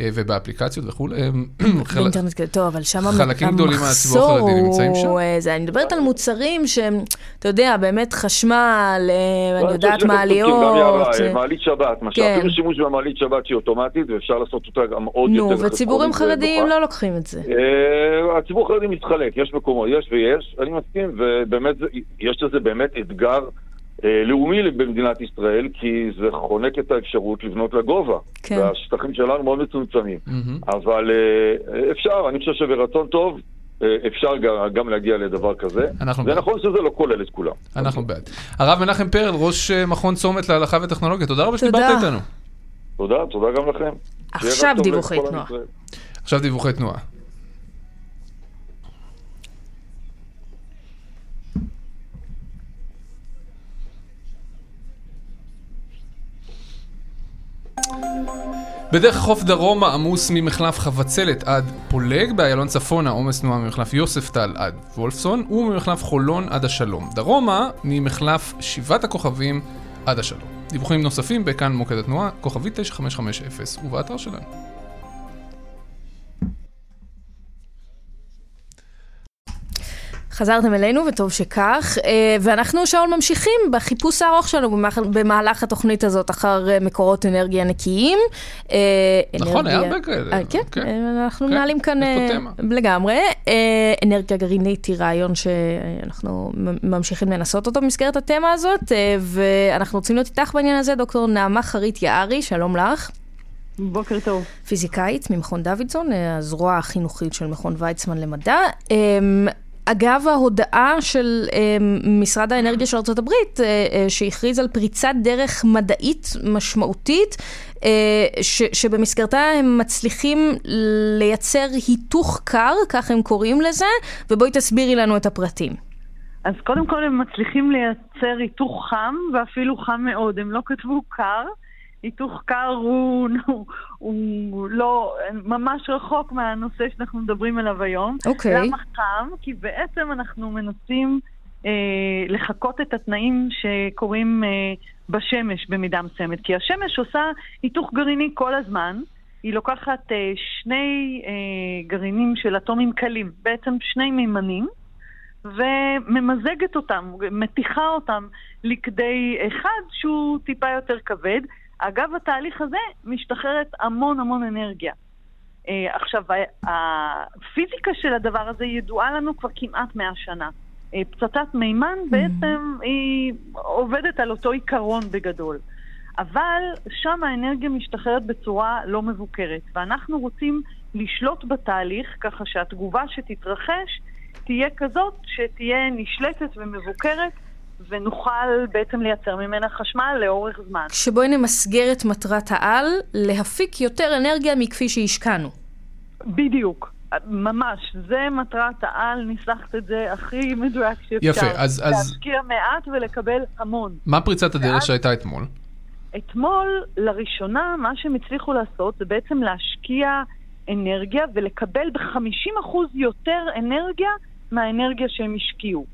אה, ובאפליקציות וכולי. אה, באינטרנט כזה, טוב, אבל שם חלקים גדולים מהציבור החרדי נמצאים שם. זה, אני מדברת על מוצרים שהם, אתה יודע, באמת חשמל, אה, אני יודעת, מעליות. מעלית שבת, מה שאפילו כן. שימוש במעלית שבת שהיא אוטומטית, ואפשר לעשות אותה גם עוד יותר. נו, וציבורים חרדיים לא לוקחים את זה. הציבור החרדי מתחלק, יש מקומות, יש ויש, אני מסכים, ובאמת, יש לזה באמת אתגר אה, לאומי במדינת ישראל, כי זה חונק את האפשרות לבנות לגובה. כן. והשטחים שלנו מאוד מצומצמים. מהמם. אבל אה, אפשר, אני חושב שברצון טוב אה, אפשר גם- גם להגיע לדבר כזה. אנחנו זה בעד. נכון שזה לא כולל את כולם. אנחנו בעד. הרב מנחם פרל, ראש אה, מכון צומת להלכה וטכנולוגיה, תודה רבה תודה. שדיברת איתנו. תודה, תודה גם לכם. עכשיו דיווחי תנועה. עכשיו דיווחי תנועה. בדרך החוף דרומה עמוס ממחלף חבצלת עד פולג, באיילון צפונה עומס תנועה ממחלף יוספטל עד וולפסון, וממחלף חולון עד השלום. דרומה ממחלף שבעת הכוכבים עד השלום. דיווחים נוספים בכאן מוקד התנועה, כוכבית 9550 ובאתר שלנו. חזרתם אלינו, וטוב שכך. אה, ואנחנו, שאול, ממשיכים בחיפוש הארוך שלנו במהלך- התוכנית הזאת אחר אה, מקורות אנרגיה נקיים. אה, נכון, היה הרבה כאלה. כן, כן. אה, אנחנו כן, מנהלים כאן. לגמרי. אנרגיה גרעינית היא רעיון שאנחנו ממשיכים לנסות אותו במסגרת התמה הזאת, ואנחנו רוצים להיות איתך בעניין הזה, דוקטור נעמה חרית יערי, שלום לך. בוקר טוב. פיזיקאית ממכון דוידסון, הזרוע החינוכית של מכון ויצמן למדע. אגב ההודעה של אמ, משרד האנרגיה של ארה"ב, שהכריז על פריצת דרך מדעית משמעותית, אה, ש, שבמסגרתה הם מצליחים לייצר היתוך קר, כך הם קוראים לזה, ובואי תסבירי לנו את הפרטים. אז קודם כל הם מצליחים לייצר היתוך חם, ואפילו חם מאוד. הם לא כתבו קר. היתוך קר הוא, הוא, הוא לא, ממש רחוק מהנושא שאנחנו מדברים עליו היום. אוקיי. למה חם? כי בעצם אנחנו מנסים אה, לחקות את התנאים שקורים אה, בשמש במידה מסוימת. כי השמש עושה היתוך גרעיני כל הזמן. היא לוקחת אה, שני אה, גרעינים של אטומים קלים, בעצם שני מימנים, וממזגת אותם, מתיחה אותם לכדי אחד שהוא טיפה יותר כבד. אגב התהליך הזה משתחררת המון המון אנרגיה. Uh, עכשיו, הפיזיקה של הדבר הזה ידועה לנו כבר כמעט מאה שנה. Uh, פצצת מימן בעצם היא עובדת על אותו עיקרון בגדול. אבל שם האנרגיה משתחררת בצורה לא מבוקרת, ואנחנו רוצים לשלוט בתהליך ככה שהתגובה שתתרחש תהיה כזאת שתהיה נשלטת ומבוקרת, ונוכל בעצם לייצר ממנה חשמל לאורך זמן. שבואי נמסגר את מטרת העל, להפיק יותר אנרגיה מכפי שהשקענו. בדיוק. ממש, זה מטרת העל, ניסחת את זה הכי מדויק שאפשר. יפה, אז- אז- להשקיע מעט ולקבל המון. מה פריצת הדרך ואז- שהייתה אתמול? אתמול, לראשונה, מה שהם הצליחו לעשות זה בעצם להשקיע אנרגיה ולקבל ב-50% יותר אנרגיה מהאנרגיה שהם השקיעו.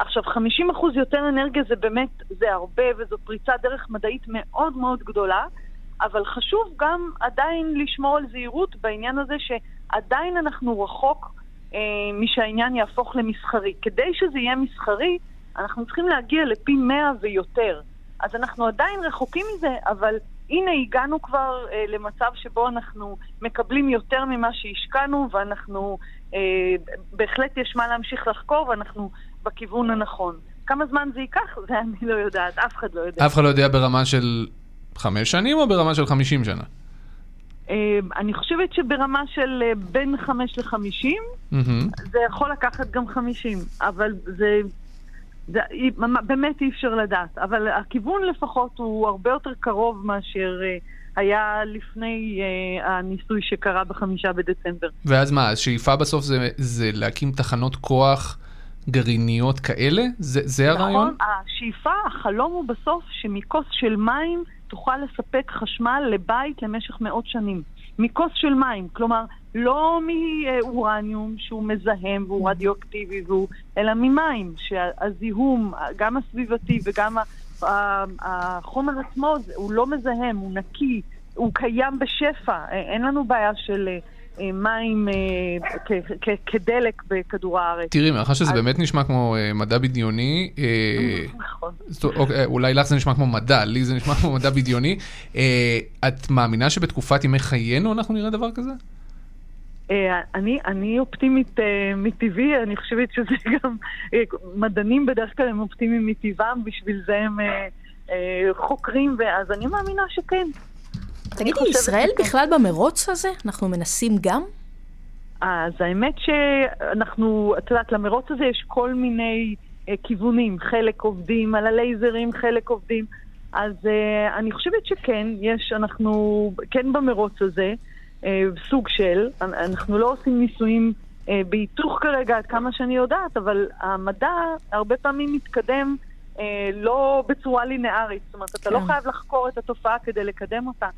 עכשיו, 50% יותר אנרגיה זה באמת, זה הרבה, וזו פריצת דרך מדעית מאוד מאוד גדולה, אבל חשוב גם עדיין לשמור על זהירות בעניין הזה שעדיין אנחנו רחוק אה, משהעניין יהפוך למסחרי. כדי שזה יהיה מסחרי, אנחנו צריכים להגיע לפי 100 ויותר. אז אנחנו עדיין רחוקים מזה, אבל הנה הגענו כבר אה, למצב שבו אנחנו מקבלים יותר ממה שהשקענו, ואנחנו, אה, בהחלט יש מה להמשיך לחקור, ואנחנו בכיוון הנכון. כמה זמן זה ייקח? זה אני לא יודעת, אף אחד לא יודע. אף אחד לא יודע ברמה של חמש שנים או ברמה של חמישים שנה? אה, אני חושבת שברמה של אה, בין 5 ל-50, מהמם. זה יכול לקחת גם 50, אבל זה, זה באמת אי אפשר לדעת. אבל הכיוון לפחות הוא הרבה יותר קרוב מאשר אה, היה לפני אה, הניסוי שקרה בחמישה בדצמבר. ואז מה, השאיפה בסוף זה, זה להקים תחנות כוח גרעיניות כאלה? זה, זה הרעיון? נכון, השאיפה, החלום הוא בסוף שמכוס של מים תוכל לספק חשמל לבית למשך מאות שנים. מכוס של מים, כלומר, לא מאורניום שהוא מזהם והוא רדיואקטיבי, והוא, אלא ממים, שהזיהום, גם הסביבתי וגם החומר עצמו, הוא לא מזהם, הוא נקי, הוא קיים בשפע, אין לנו בעיה של אה, מים אה, כ- כ- כדלק בכדור הארץ. תראי, מאחר שזה באמת נשמע כמו אה, מדע בדיוני, אה, נכון. אוקיי, אולי לך זה נשמע כמו מדע, לי זה נשמע כמו מדע בדיוני. אה, את מאמינה שבתקופת ימי חיינו אנחנו נראה דבר כזה? אה, אני, אני אופטימית אה, מטבעי, אני חושבת שזה גם, אה, מדענים בדרך כלל הם אופטימיים מטבעם, בשביל זה הם אה, אה, חוקרים, ואז אני מאמינה שכן. תגידי, ישראל בכלל במרוץ הזה? אנחנו מנסים גם? אז האמת שאנחנו, את יודעת, למרוץ הזה יש כל מיני אה, כיוונים. חלק עובדים על הלייזרים, חלק עובדים. אז אה, אני חושבת שכן, יש, אנחנו כן במרוץ הזה, אה, סוג של, אנחנו לא עושים ניסויים אה, בהיתוך כרגע, עד כמה שאני יודעת, אבל המדע הרבה פעמים מתקדם אה, לא בצורה לינארית. זאת אומרת, אתה לא כן. חייב לחקור את התופעה כדי לקדם אותה.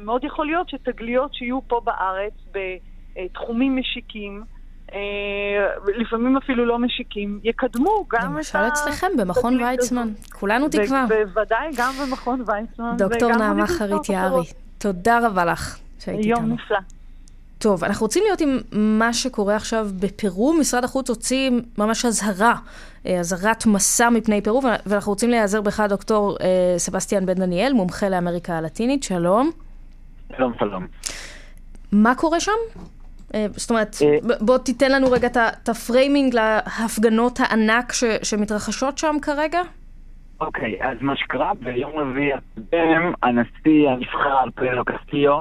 מאוד יכול להיות שתגליות שיהיו פה בארץ בתחומים משיקים, אה, לפעמים אפילו לא משיקים, יקדמו גם את ה... למשל אצלכם במכון ויצמן. כולנו תקווה. בוודאי, גם במכון ויצמן. דוקטור נעמה חריט יערי. תודה רבה לך שהיית איתנו. יום נפלא. טוב, אנחנו רוצים להיות עם מה שקורה עכשיו בפרו. משרד החוץ הוציא ממש אזהרה, אה, אזהרת מסע מפני פרו, ואנחנו רוצים להיעזר בך, דוקטור אה, סבסטיאן בן דניאל, מומחה לאמריקה הלטינית. שלום. שלום, שלום. מה קורה שם? אה, זאת אומרת, ב- בוא תיתן לנו רגע את ה framing להפגנות הענק ש- שמתרחשות שם כרגע. אוקיי, אז מה שקרה ביום רביעי הקודם, הנשיא הנבחר פדרו קסטיו,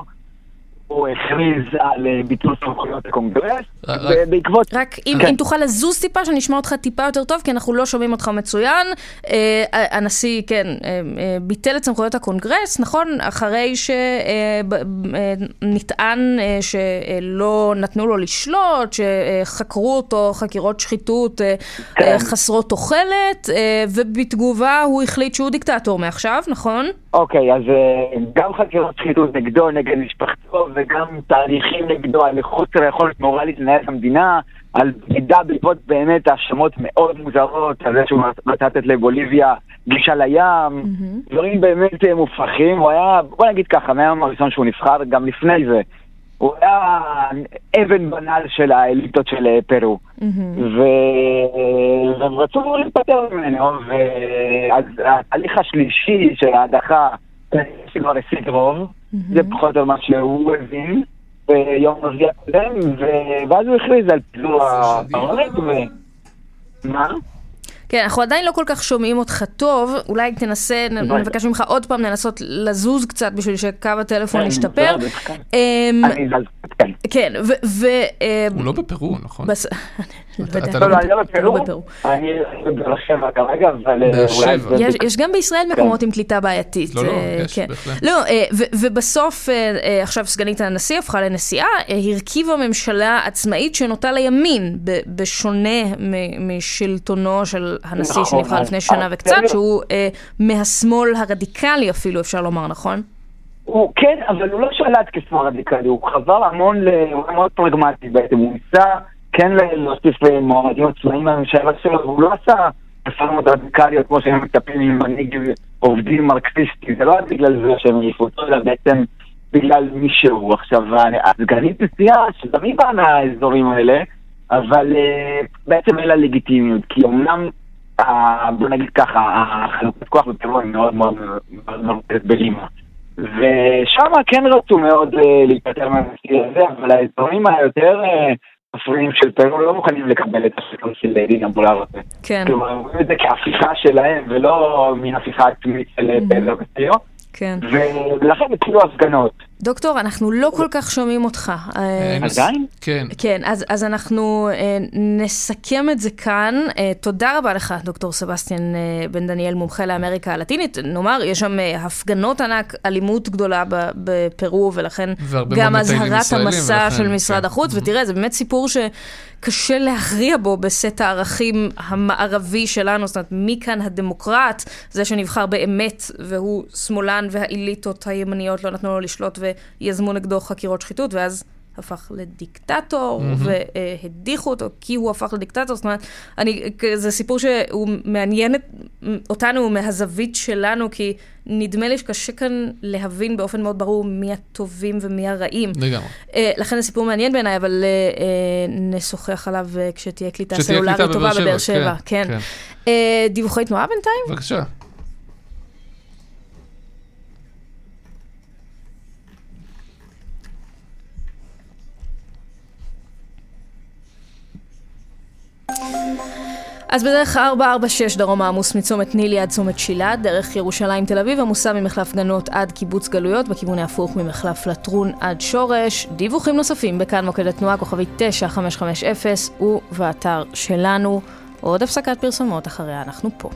הוא הכריז על אה, ביטול סמכויות הקונגרס, ובעקבות... רק אם, כן. אם תוכל לזוז טיפה, שנשמע אותך טיפה יותר טוב, כי אנחנו לא שומעים אותך מצוין. אה, הנשיא, כן, אה, אה, ביטל את סמכויות הקונגרס, נכון? אחרי שנטען אה, שלא נתנו לו לשלוט, שחקרו אותו חקירות שחיתות אה, כן. אה, חסרות תוחלת, אה, ובתגובה הוא החליט שהוא דיקטטור מעכשיו, נכון? אוקיי, אז אה, גם חקירות שחיתות נגדו, נגד משפחתו, וגם תהליכים נגדו על חוסר היכולת מורלית לנהל את המדינה, על בגידה בעקבות באמת האשמות מאוד מוזרות, על זה שהוא רצה לתת לבוליביה גישה לים, דברים באמת אה, מופרכים. הוא היה, בוא נגיד ככה, מהיום הראשון שהוא נבחר, גם לפני זה, הוא היה אבן בנעל של האליטות של אה, פרו. ו- והם רצו להיפטר ממנו, ואז התהליך השלישי של ההדחה, שכבר השיג רוב, זה פחות או מה שהוא הבין ביום רביעי הקודם, ו- ואז הוא הכריז על פיזור הפרלמנט, ו... מה? כן, אנחנו עדיין לא כל כך שומעים אותך טוב, אולי תנסה. נבקש ממך עוד פעם לנסות לזוז קצת בשביל שקו הטלפון כן, ישתפר. כן. אמ, אני זז, כן. כן, ו... אמ, הוא לא בפרו, נכון? בס- אתה בוודאי. לא אני בפרו, בפרו. אני בבאר שבע כרגע, אבל... באר אולי שבע. זה- יש, גם בישראל כן. מקומות עם קליטה בעייתית. לא, לא, אה, יש, כן. בהחלט. לא, אה, ובסוף, אה, עכשיו סגנית הנשיא הפכה לנשיאה, אה, הרכיבה ממשלה עצמאית שנוטה לימין, בשונה משלטונו של הנשיא נכון, שנבחר לפני שנה וקצת, שהוא מהשמאל הרדיקלי אפילו, אפשר לומר, נכון? הוא כן, אבל הוא לא שלט כשמאל רדיקלי, הוא חבר המון, ל... הוא היה מאוד פרגמטי בעצם, הוא ניסה כן להוסיף אה, מועמדים עצמאיים לממשלה שלו, והוא לא עשה רפורמות רדיקליות כמו שהם מצפים ממנהיג עובדים מרקסיסטי, זה לא רק בגלל זה שהם העיפו אותו, אלא בעצם בגלל מי שהוא. עכשיו, הסגנית נשיאה, שגם היא באה מהאזורים האלה, אבל אה, בעצם אין לה לגיטימיות, כי אמנם, אה, בוא נגיד ככה, החלוקת כוח בפרו היא מאוד מאוד מרוכזת בלימה. ושם כן רצו מאוד להיפטר מהנשיא הזה, אבל האזורים היותר מפריעים של פרו לא מוכנים לקבל את השלטון של אה, דינה הזה. כן. כלומר, הם רואים את זה כהפיכה שלהם, ולא מין הפיכה עצמית של אה, פרו כן. ולכן התחילו הפגנות. דוקטור, אנחנו לא כל כך שומעים אותך. אה, עדיין? כן. כן, אז, אז אנחנו אה, נסכם את זה כאן. אה, תודה רבה לך, דוקטור סבסטיאן אה, בן דניאל, מומחה לאמריקה הלטינית. נאמר, יש שם אה, הפגנות ענק, אלימות גדולה ב- בפרו, ולכן גם אזהרת המסע ולכן, של משרד כן. החוץ, ותראה, זה באמת סיפור שקשה להכריע בו בסט הערכים המערבי שלנו, זאת אומרת, מי כאן הדמוקרט, זה שנבחר באמת, והוא שמאלן, והאליטות הימניות לא נתנו לו לשלוט ויזמו נגדו חקירות שחיתות, ואז הפך לדיקטטור, מהמם. והדיחו אותו כי הוא הפך לדיקטטור. זאת אומרת, אני, זה סיפור שהוא מעניין אותנו מהזווית שלנו, כי נדמה לי שקשה כאן להבין באופן מאוד ברור מי הטובים ומי הרעים. לגמרי. אה, לכן זה סיפור מעניין בעיניי, אבל אה, אה, נשוחח עליו כשתהיה קליטה סלולרית טובה בבאר שבע, שבע. כן, כן. כן. אה, דיווחי תנועה בינתיים? בבקשה. אז בדרך 446 דרום העמוס מצומת נילי עד צומת שילת, דרך ירושלים תל אביב עמוסה ממחלף גנות עד קיבוץ גלויות, בכיוון ההפוך ממחלף לטרון עד שורש. דיווחים נוספים בכאן מוקד התנועה כוכבי 9550 ובאתר שלנו. עוד הפסקת פרסומות אחריה אנחנו פה.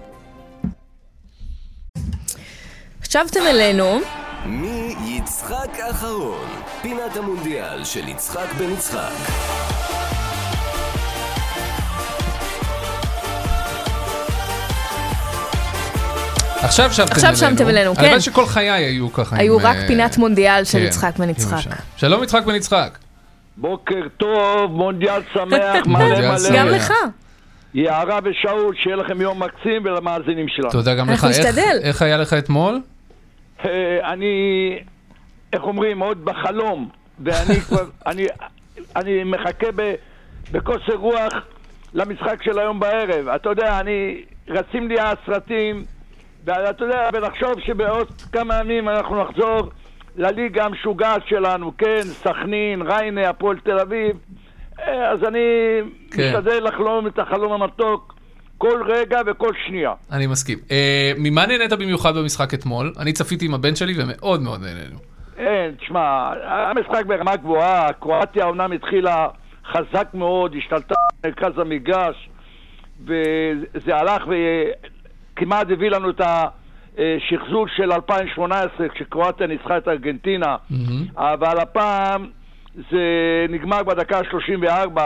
שבתם אלינו. מי יצחק אחרון? פינת המונדיאל של יצחק בן יצחק. עכשיו שבתם אלינו. עכשיו שבתם אלינו, כן. הלוואי שכל חיי היו ככה. היו עם, רק אה, פינת מונדיאל של כן, יצחק בן יצחק. שלום יצחק בן יצחק. בוקר טוב, מונדיאל שמח, מלא מלא. גם לך. יערה ושאול, שיהיה לכם יום מקסים ולמאזינים שלנו. תודה גם לך. איך- איך היה לך אתמול? אה, אני, איך אומרים, עוד בחלום, ואני כבר, אני, אני מחכה ב, בקוצר רוח למשחק של היום בערב. אתה יודע, אני, רצים לי הסרטים, ואתה יודע, ולחשוב שבעוד כמה ימים אנחנו נחזור לליגה המשוגעת שלנו, כן, סכנין, ריינה, הפועל תל אביב. אה, אז אני כן. משתדל לחלום את החלום המתוק כל רגע וכל שנייה. אני מסכים. אה, ממה נהנית במיוחד במשחק אתמול? אני צפיתי עם הבן שלי ומאוד מאוד נהנינו. אין, תשמע, המשחק ברמה גבוהה, קרואטיה אומנם התחילה חזק מאוד, השתלטה במרכז המגרש, וזה הלך וכמעט הביא לנו את השחזור של 2018, כשקרואטיה ניצחה את ארגנטינה, אבל הפעם זה נגמר בדקה ה-34,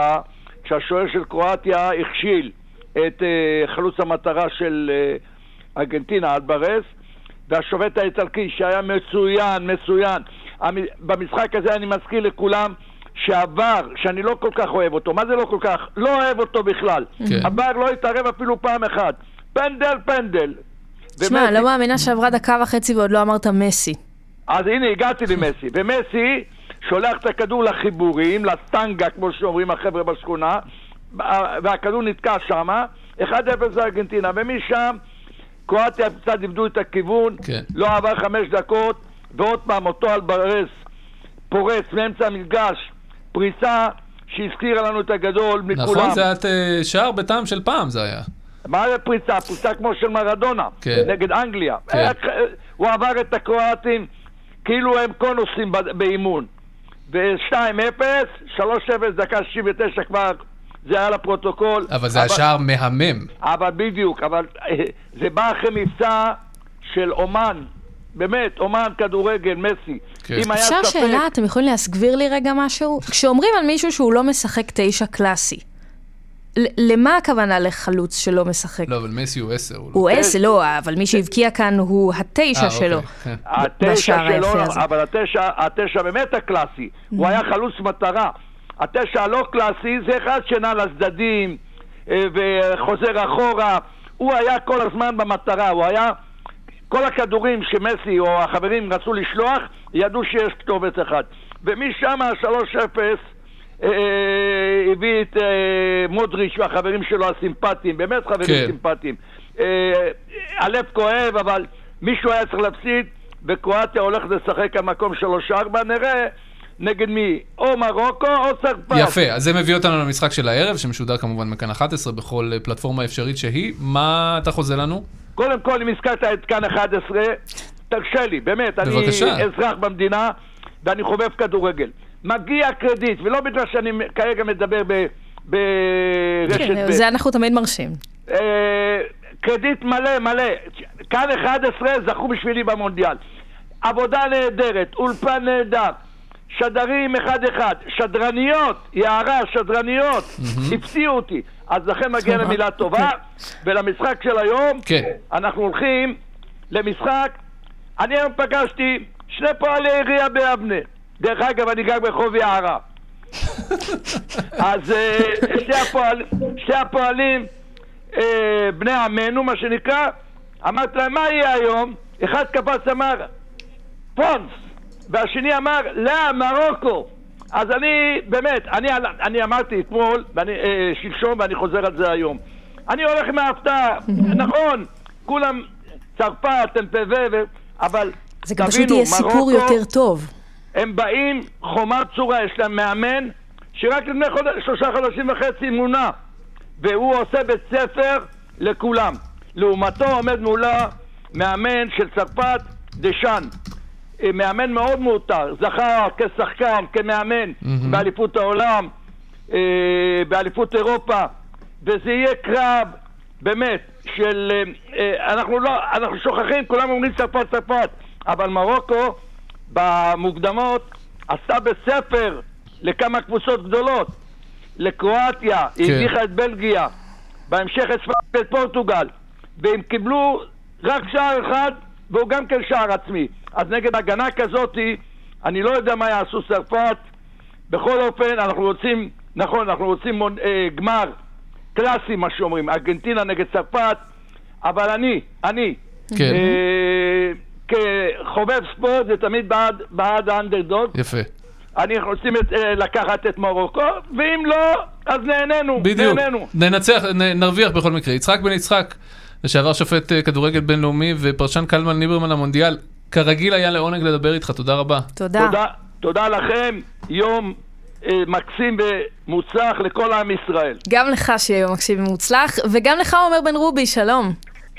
כשהשוער של קרואטיה הכשיל את אה, חלוץ המטרה של אה, ארגנטינה, אלברס, והשופט האיטלקי שהיה מצוין, מצוין. המ- במשחק הזה אני מזכיר לכולם שעבר, שאני לא כל כך אוהב אותו. מה זה לא כל כך? לא אוהב אותו בכלל. כן. עבר לא התערב אפילו פעם אחת. פנדל, פנדל. תשמע, אני לא מאמינה שעברה דקה וחצי ועוד לא אמרת מסי. אז הנה, הגעתי למסי. ומסי שולח את הכדור לחיבורים, לטנגה, כמו שאומרים החבר'ה בשכונה, והכדור נתקע שמה, 1-0 לארגנטינה, ומשם קרואטיה קצת איבדו את הכיוון, כן. לא עבר חמש דקות, ועוד פעם אותו אלברס פורץ מאמצע המגרש, פריצה שהזכירה לנו את הגדול מכולם. נכון, זה היה אה, שער בטעם של פעם זה היה. מה זה פריצה? פריצה כמו של מרדונה, כן. נגד אנגליה. כן. איך, אה, הוא עבר את הקרואטים כאילו הם קונוסים ב- באימון. ו-2-0, 3-0, דקה 69 כבר, זה היה לפרוטוקול. אבל זה היה שער מהמם. אבל בדיוק, אבל אה, זה בא אחרי מבצע של אומן, באמת, אומן כדורגל, מסי. כן. אם היה אפשר ספק... שאלה? אתם יכולים להסביר לי רגע משהו? כשאומרים על מישהו שהוא לא משחק תשע קלאסי, למה הכוונה לחלוץ שלא משחק? לא, אבל מסי הוא עשר. הוא לא. הוא עשר, לא, אבל מי שהבקיע כאן הוא התשע אה, שלו. אוקיי, כן. התשע שלו. אבל התשע, התשע באמת הקלאסי. הוא היה חלוץ מטרה. התשע הלא קלאסי זה אחד שנע לצדדים אה, וחוזר אחורה. הוא היה כל הזמן במטרה, הוא היה... כל הכדורים שמסי או החברים רצו לשלוח, ידעו שיש כתובת אחת. ומשם ה-3-0 אה, הביא את אה, מודריץ' והחברים שלו הסימפטיים, באמת חברים כן. סימפטיים. אה, הלב כואב, אבל מישהו היה צריך להפסיד, וקרואטיה הולכת לשחק על מקום 3-4, נראה נגד מי, או מרוקו או צרפת. יפה, אז זה מביא אותנו למשחק של הערב, שמשודר כמובן מכאן 11 בכל אה, פלטפורמה אפשרית שהיא. מה אתה חוזה לנו? קודם כל, אם הזכרת את כאן 11, תרשה לי, באמת, בבקשה. אני אזרח במדינה ואני חובב כדורגל. מגיע קרדיט, ולא בגלל שאני כרגע מדבר ב- ברשת כן, ב'. זה אנחנו תמיד מרשים. אה, קרדיט מלא מלא. כאן 11 זכו בשבילי במונדיאל. עבודה נהדרת, אולפן נהדר, שדרים אחד-אחד, שדרניות, יערה, שדרניות, הפתיעו אותי. אז לכן מגיע. למילה טובה, ולמשחק של היום, כן. אנחנו הולכים למשחק. אני היום פגשתי שני פועלי עירייה ביבנה. דרך אגב, אני גר ברחוב יערה. אז אה, שתי, הפועל, שתי הפועלים, אה, בני עמנו, מה שנקרא, אמרתי להם, מה יהיה היום? אחד קפץ אמר, פונס, והשני אמר, לא, מרוקו. אז אני, באמת, אני, אני אמרתי אתמול, ואני, אה, שלשום, ואני חוזר על זה היום. אני הולך עם ההפתעה, נכון, כולם צרפת, NPV, ו... אבל זה גם תבינו, פשוט יהיה סיפור מרוקו, יותר טוב. הם באים חומה בצורה, יש להם מאמן שרק לפני חודש, שלושה חודשים וחצי מונה. והוא עושה בית ספר לכולם. לעומתו עומד מולה מאמן של צרפת, דשאן. אה, מאמן מאוד מעוטר, זכה כשחקן, כמאמן, מהמם. באליפות העולם, אה, באליפות אירופה, וזה יהיה קרב, באמת, של... אה, אנחנו לא, אנחנו שוכחים, כולם אומרים צרפת, צרפת, אבל מרוקו במוקדמות עשתה בספר לכמה קבוצות גדולות, לקרואטיה, היא כן. הביכה את בלגיה, בהמשך את ספרד ואת פורטוגל, והם קיבלו רק שער אחד, והוא גם כן שער עצמי. אז נגד הגנה כזאתי, אני לא יודע מה יעשו צרפת. בכל אופן, אנחנו רוצים, נכון, אנחנו רוצים מונ- אה, גמר קלאסי, מה שאומרים, ארגנטינה נגד צרפת, אבל אני, אני, כן. אה, כחובב ספורט זה תמיד בעד, בעד האנדרדוג. יפה. אני רוצים את, אה, לקחת את מרוקו, ואם לא, אז נהנינו, בדיוק. נהנינו. ננצח, נ- נרוויח בכל מקרה. יצחק בן יצחק, לשעבר שופט אה, כדורגל בינלאומי ופרשן קלמן ליברמן למונדיאל, כרגיל היה לעונג לדבר איתך, תודה רבה. תודה. תודה, תודה לכם, יום אה, מקסים ומוצלח לכל עם ישראל. גם לך שיהיה יום מקשיב ומוצלח, וגם לך עומר בן רובי, שלום.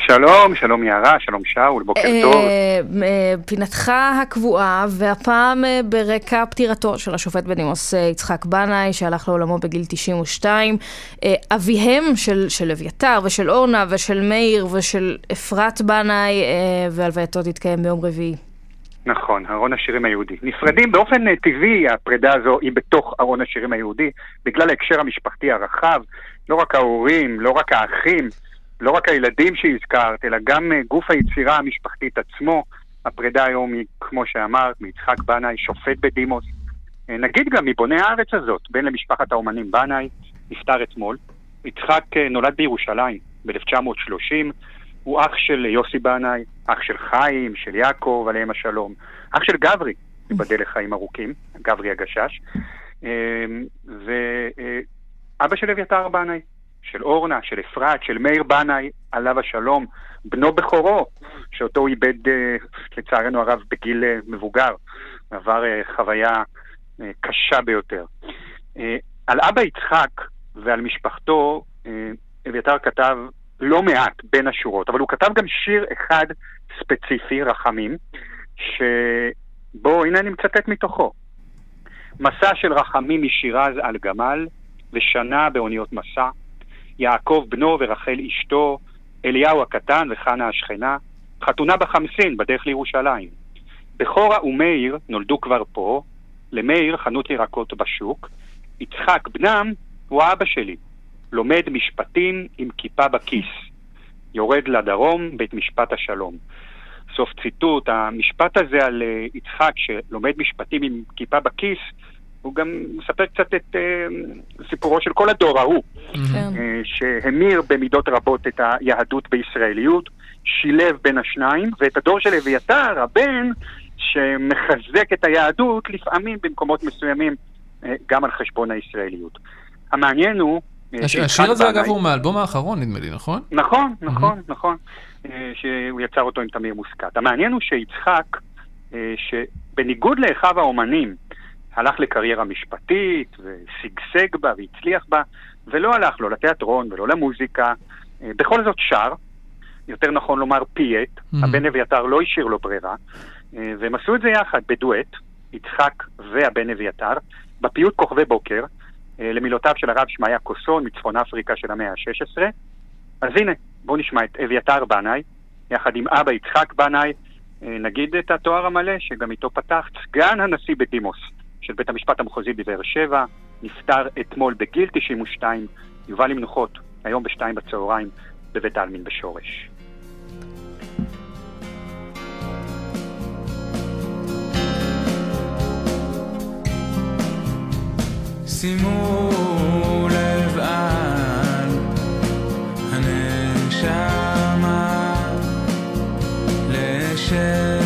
שלום, שלום יערה, שלום שאול, בוקר טוב. אה, אה, פינתך הקבועה, והפעם אה, ברקע פטירתו של השופט בדימוס אה, יצחק בנאי, שהלך לעולמו בגיל 92. אה, אביהם של, של אביתר ושל אורנה ושל מאיר ושל אפרת בנאי, אה, והלווייתו תתקיים ביום רביעי. נכון, ארון השירים היהודי. נפרדים באופן אה, טבעי, הפרידה הזו היא בתוך ארון השירים היהודי, בגלל ההקשר המשפחתי הרחב, לא רק ההורים, לא רק האחים, לא רק הילדים שהזכרת, אלא גם אה, גוף היצירה המשפחתית עצמו. הפרידה היום היא, כמו שאמרת, מיצחק בנאי, שופט בדימוס. אה, נגיד גם מבוני הארץ הזאת, בן למשפחת האומנים בנאי, נפטר אתמול. יצחק אה, נולד בירושלים ב-1930, הוא אח של יוסי בנאי, אח של חיים, של יעקב, עליהם השלום, אח של גברי, ייבדל לחיים ארוכים, גברי הגשש, ואבא של אביתר בנאי, של אורנה, של אפרת, של מאיר בנאי, עליו השלום, בנו בכורו, שאותו הוא איבד אה, לצערנו הרב בגיל אה, מבוגר, עבר אה, חוויה קשה ביותר. על אבא יצחק ועל משפחתו, אביתר כתב לא מעט בין השורות, אבל הוא כתב גם שיר אחד ספציפי, רחמים, שבו, הנה אני מצטט מתוכו. מסע של רחמים משירז על גמל, ושנה באוניות מסע, יעקב בנו ורחל אשתו, אליהו הקטן וחנה השכנה, חתונה בחמסין בדרך לירושלים. בכורה ומאיר נולדו כבר פה, למאיר חנות ירקות בשוק, יצחק בנם הוא האבא שלי, לומד משפטים עם כיפה בכיס, יורד לדרום, בית משפט השלום. סוף ציטוט, המשפט הזה על אה, יצחק שלומד משפטים עם כיפה בכיס, הוא גם מספר קצת את אה, סיפורו של כל הדור ההוא, כן. אה, שהמיר במידות רבות את היהדות בישראליות, שילב בין השניים, ואת הדור של אביתר, הבן, שמחזק את היהדות לפעמים במקומות מסוימים אה, גם על חשבון הישראליות. המעניין הוא... הש- השיר הזה אגב הוא מהאלבום האחרון נדמה לי, נכון? נכון, נכון, נכון, אה, שהוא יצר אותו עם תמיר מוסקת. המעניין הוא שיצחק, שבניגוד לאחיו האומנים, הלך לקריירה משפטית, ושגשג בה והצליח בה, ולא הלך לא לתיאטרון ולא למוזיקה, אה, בכל זאת שר, יותר נכון לומר פייט, Mhm. הבן אביתר לא השאיר לו ברירה, אה, והם עשו את זה יחד, בדואט, יצחק והבן אביתר, בפיוט כוכבי בוקר, אה, למילותיו של הרב שמעיה קוסון מצפון אפריקה של המאה ה-16. אז הנה, בואו נשמע את אביתר בנאי, יחד עם אבא יצחק בנאי, נגיד את התואר המלא שגם איתו פתחת, סגן הנשיא בדימוס של בית המשפט המחוזי בבאר שבע, נפטר אתמול בגיל 92, יובא למנוחות היום בשתיים בצהריים בבית העלמין בשורש. שימו לב על הנשמה לשם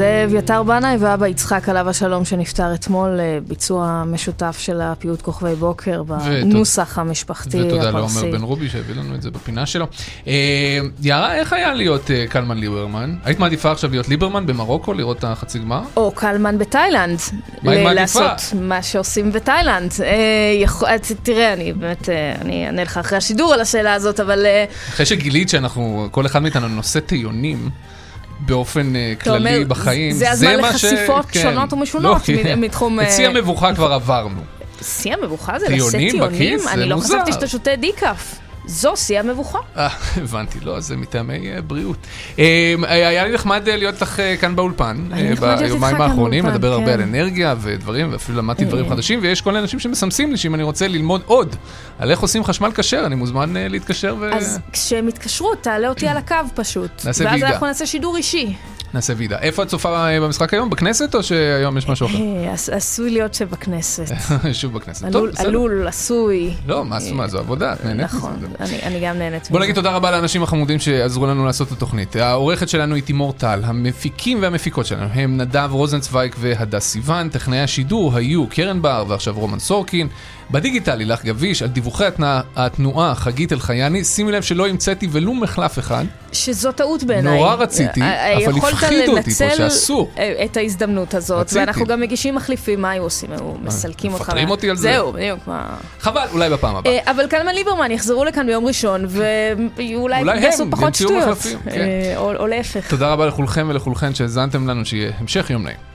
זה אביתר בנאי ואבא יצחק עליו השלום שנפטר אתמול, אה, ביצוע משותף של הפיוט כוכבי בוקר בנוסח המשפחתי ותודה הפרסי. לעומר בן רובי שהביא לנו את זה בפינה שלו. אה, יערה, איך היה להיות אה, קלמן ליברמן? היית מעדיפה עכשיו להיות ליברמן במרוקו, לראות את החצי גמר? או קלמן בתאילנד. מה היא ל- מעדיפה? לעשות מה שעושים בתאילנד. אה, יכול- אה, תראה, אני באמת, אה, אני אענה לך אחרי השידור על השאלה הזאת, אבל... אה, אחרי שגילית שאנחנו, כל אחד מאיתנו נושא טיונים באופן אה, כללי אומר, בחיים, זה הזמן ש- לחשיפות כן. שונות ומשונות לא, מ- מתחום, את שיא אה, המבוכה כבר עברנו. שיא המבוכה זה לשאת? בכיס? זה אני לא מוזר. חשבתי שאתה שותה דיקאף. זו שיא המבוכה. אה, הבנתי, לא, זה מטעמי אה, בריאות. אה, היה לי נחמד אה, להיות אה, כאן באולפן, איתך ביומיים האחרונים, לדבר הרבה כן. על אנרגיה ודברים, ואפילו למדתי דברים. חדשים, ויש כל מיני אנשים שמסמסים לי שאם אני רוצה ללמוד עוד על איך עושים חשמל כשר, אני מוזמן להתקשר ו... אז כשהם יתקשרו, תעלה אותי על הקו פשוט. נעשה ואז ועידה. אנחנו נעשה שידור אישי. נעשה ועידה. איפה את צופה אה, במשחק היום? בכנסת או שהיום יש משהו אחר? אה, עש- עשוי להיות שבכנסת. שוב בכנסת. עלול, עשוי. לא, מה מה, זו עבודה, את נהנית. נכון, אני אני גם נהנית מזה. בוא נגיד תודה רבה לאנשים החמודים שעזרו לנו לעשות את התוכנית. העורכת שלנו היא תימור טל, המפיקים והמפיקות שלנו הם נדב רוזנצוויג והדס סיוון, טכנאי השידור היו קרן בר ועכשיו רומן סורקין. בדיגיטל לילך גביש, על דיווחי התנועה, התנועה חגית אלחייני, שימי לב שלא המצאתי ולו מחלף אחד. שזו טעות בעיניי. נורא רציתי, אה, אבל הפחידו אותי פה שאסור. אה, את ההזדמנות הזאת, רציתי. ואנחנו גם מגישים מחליפים, מה היו עושים? היו מסלקים אותך. מפטרים אותי על זה. זהו, בדיוק. מה... חבל, אולי בפעם הבאה. אה, אבל קלמן ליברמן יחזרו לכאן ביום ראשון, ואולי יעשו פחות שטויות. מחלפים, כן. אה, או להפך. תודה רבה לכולכם ולכולכן שהאזנתם לנו, שיהיה המשך יום נעים.